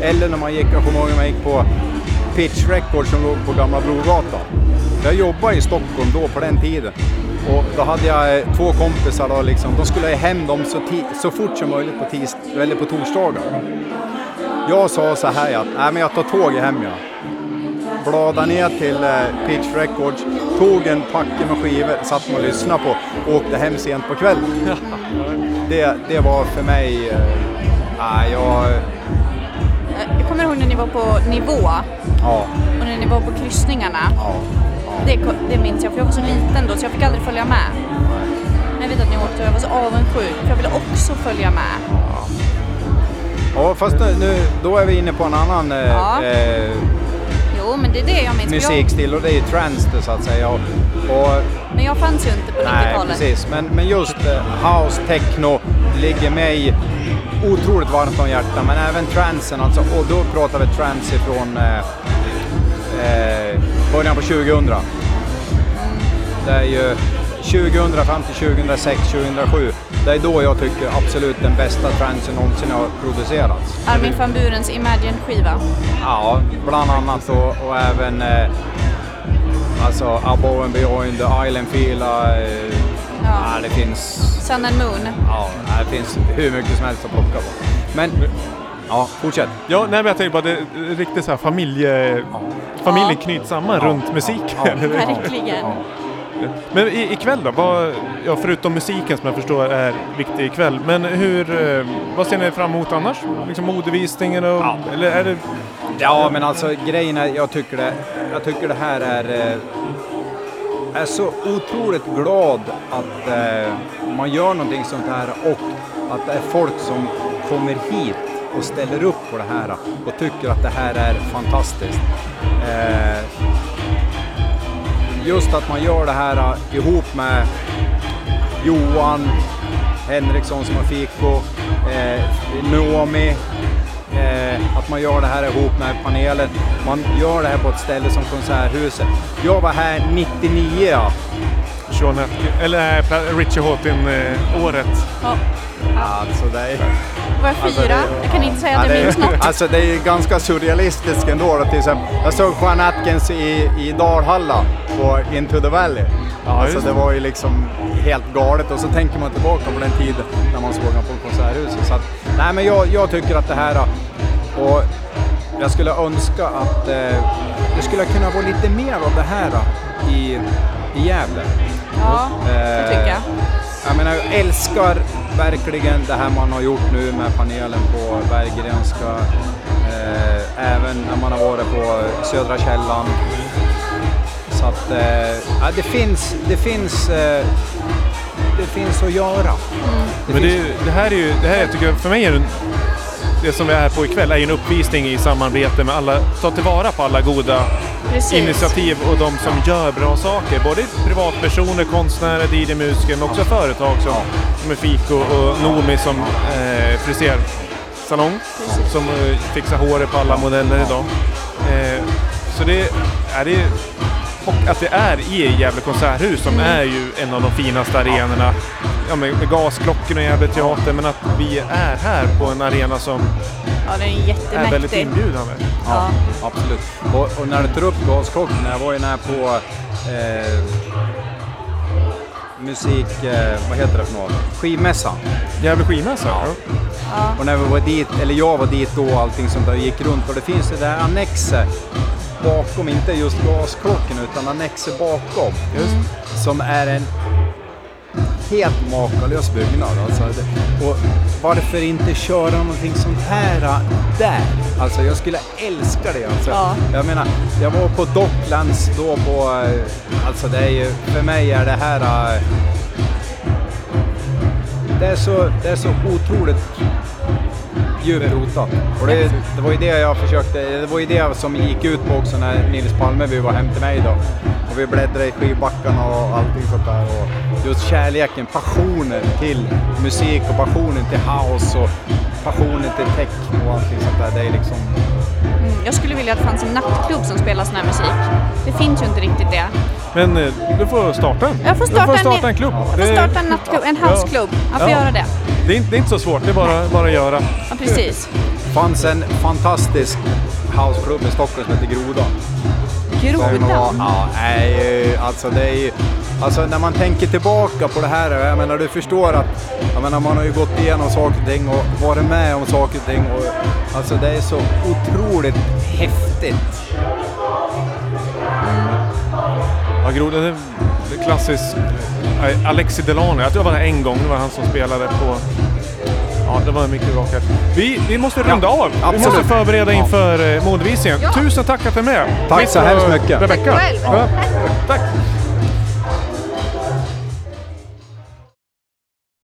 Eller när man gick, jag kommer ihåg när man gick på Pitch Records som låg på Gamla Brogatan. Jag jobbade i Stockholm då på den tiden. Och då hade jag eh, två kompisar då liksom, de skulle ha hem dem så, så fort som möjligt på, tis, eller på torsdagar. Jag sa så här att, nej men jag tar tåget hem jag. Bladade ner till eh, Pitch Records, tog en packe med skivor, satt man och lyssnade på och åkte hem sent på kvällen. Det, det var för mig, eh, nej jag, Jag kommer ihåg när ni var på nivå ja, och när ni var på kryssningarna. ja. Det, det minns jag för jag var så liten då så jag fick aldrig följa med. Men jag vet att ni åkte och jag var så avundsjuk för jag ville också följa med. Ja, fast nu- nu, då är vi inne på en annan eh, Ja. eh, Jo men det är det jag minns. musikstil och det är ju trance så att säga. Och, och, men jag fanns ju inte på nej, 90-talet. precis. Men, men just eh, house, techno ligger mig otroligt varmt om hjärtat. Men även transen alltså. Och då pratar vi trance ifrån eh, eh, början på 2000. Det är ju 2000 fram till 2006, 2007. Det är då jag tycker absolut den bästa transen någonsin har producerats. Armin van Burens Imagine-skiva. Ja, bland annat och, och även eh, alltså Above and Beyond, The Island Fila. Eh, ja. det finns, Sun and Moon. ja, det finns hur mycket som helst att plocka på. Men, ja, fortsätt. Ja, nej, men jag tänker bara det är riktigt så här familje... Familjen knyts samman runt musik. Verkligen. Men i, ikväll då? Vad, ja, förutom musiken som jag förstår är viktig ikväll. Men hur, eh, vad ser ni fram emot annars? Liksom modevisningen och... Eller är det... Ja, men alltså grejen är, jag tycker det, jag tycker det här är... eh, Jag är så otroligt glad att eh, man gör någonting sånt här och att det är folk som kommer hit och ställer upp på det här och tycker att det här är fantastiskt. Eh, just att man gör det här ihop med Johan Henriksson som har Fiko, eh, Noomi, eh, att man gör det här ihop med panelen. Man gör det här på ett ställe som Konserthuset. Jag var här 99 ja. Sean eller Richie Hawtin-året. Ja. Alltså det är... Var jag fyra? Jag kan inte säga att Ja, jag det, minns något. alltså det är ganska surrealistiskt ändå. Då, till exempel. Jag såg Juan Atkins i, i Dalhalla på Into the Valley. alltså just det var ju liksom helt galet och så tänker man tillbaka på den tiden när man såg honom på Konserthuset. Så att, nej men jag, jag tycker att det här och jag skulle önska att eh, det skulle kunna vara lite mer av det här i, i Gävle. Ja, det tycker jag. Jag menar, jag älskar verkligen det här man har gjort nu med panelen på Berggrenska. Eh, även när man har varit på Södra Källan. Så att, eh, ja, det finns, det finns, eh, det finns att göra. Det Men det, finns- det här är ju, det här jag tycker för mig är det, det som vi är här på ikväll är ju en uppvisning i samarbete med alla, ta tillvara på alla goda Precis. initiativ och de som gör bra saker. Både privatpersoner, konstnärer, DJ-musiker men också företag som, som är Fiko och Nomi som eh, frisersalong som eh, fixar håret på alla modeller idag. Eh, så det är det och att det är i Gävle konserthus som är ju en av de finaste arenorna. Ja, med, med gasklockorna i Gävle teater men att vi är här på en arena som Ja, den är är jättemäktig. väldigt inbjudande. Ja, absolut. Och, och när du tar upp gasklockorna, jag var ju när på eh, musik, eh, vad heter det för något? Skivmässan. Gävle skivmässa? Ja. Och när vi var dit, eller jag var dit då och allting sånt där gick runt och det finns det där annexet bakom, inte just gasklockorna utan annexet bakom. Just. Som är en helt makalös byggnad. Alltså. Och varför inte köra någonting sånt här äh, där? Alltså jag skulle älska det. Alltså. Ja. Jag menar, jag var på Docklands då på, eh, alltså det är ju, för mig är det här äh, det är så, det är så otroligt djupt rotat. Och det, det var ju det jag försökte, det var ju det som gick ut på också när Nils Palmeby var hem till mig då. Och vi bläddrade i skivbackarna och allting sånt där. Och just kärleken, passionen till musik och passionen till house och passionen till tech och allting sånt där. Det är liksom, Mm, jag skulle vilja att det fanns en nattklubb som spelar sån här musik. Det finns ju inte riktigt det. Men eh, du får starta en. Jag får du starta, får starta en, en klubb. Jag får Det- starta en nattklubb, en houseklubb. Jag får Ja. göra det. Det är, inte, det är inte så svårt, det är bara, bara att göra. Ja, precis. fanns en fantastisk houseklubb i Stockholm som heter Grodan. Grodan? Ja, nej, alltså det är ju... Alltså när man tänker tillbaka på det här, jag menar du förstår att jag menar, man har ju gått igenom saker och ting och varit med om saker och ting och alltså det är så otroligt häftigt. Ja, Groda, det det är klassiskt. eh, Alexi Delano, jag tror det var en gång, det var han som spelade på... Ja, det var mycket bra. Vi, vi måste runda av. Vi absolut. måste förbereda Ja. inför eh, modevisningen. Tusen tack att du är med. Tack Mitt så hemskt mycket. Rebecka. Tack själv. Ja, tack.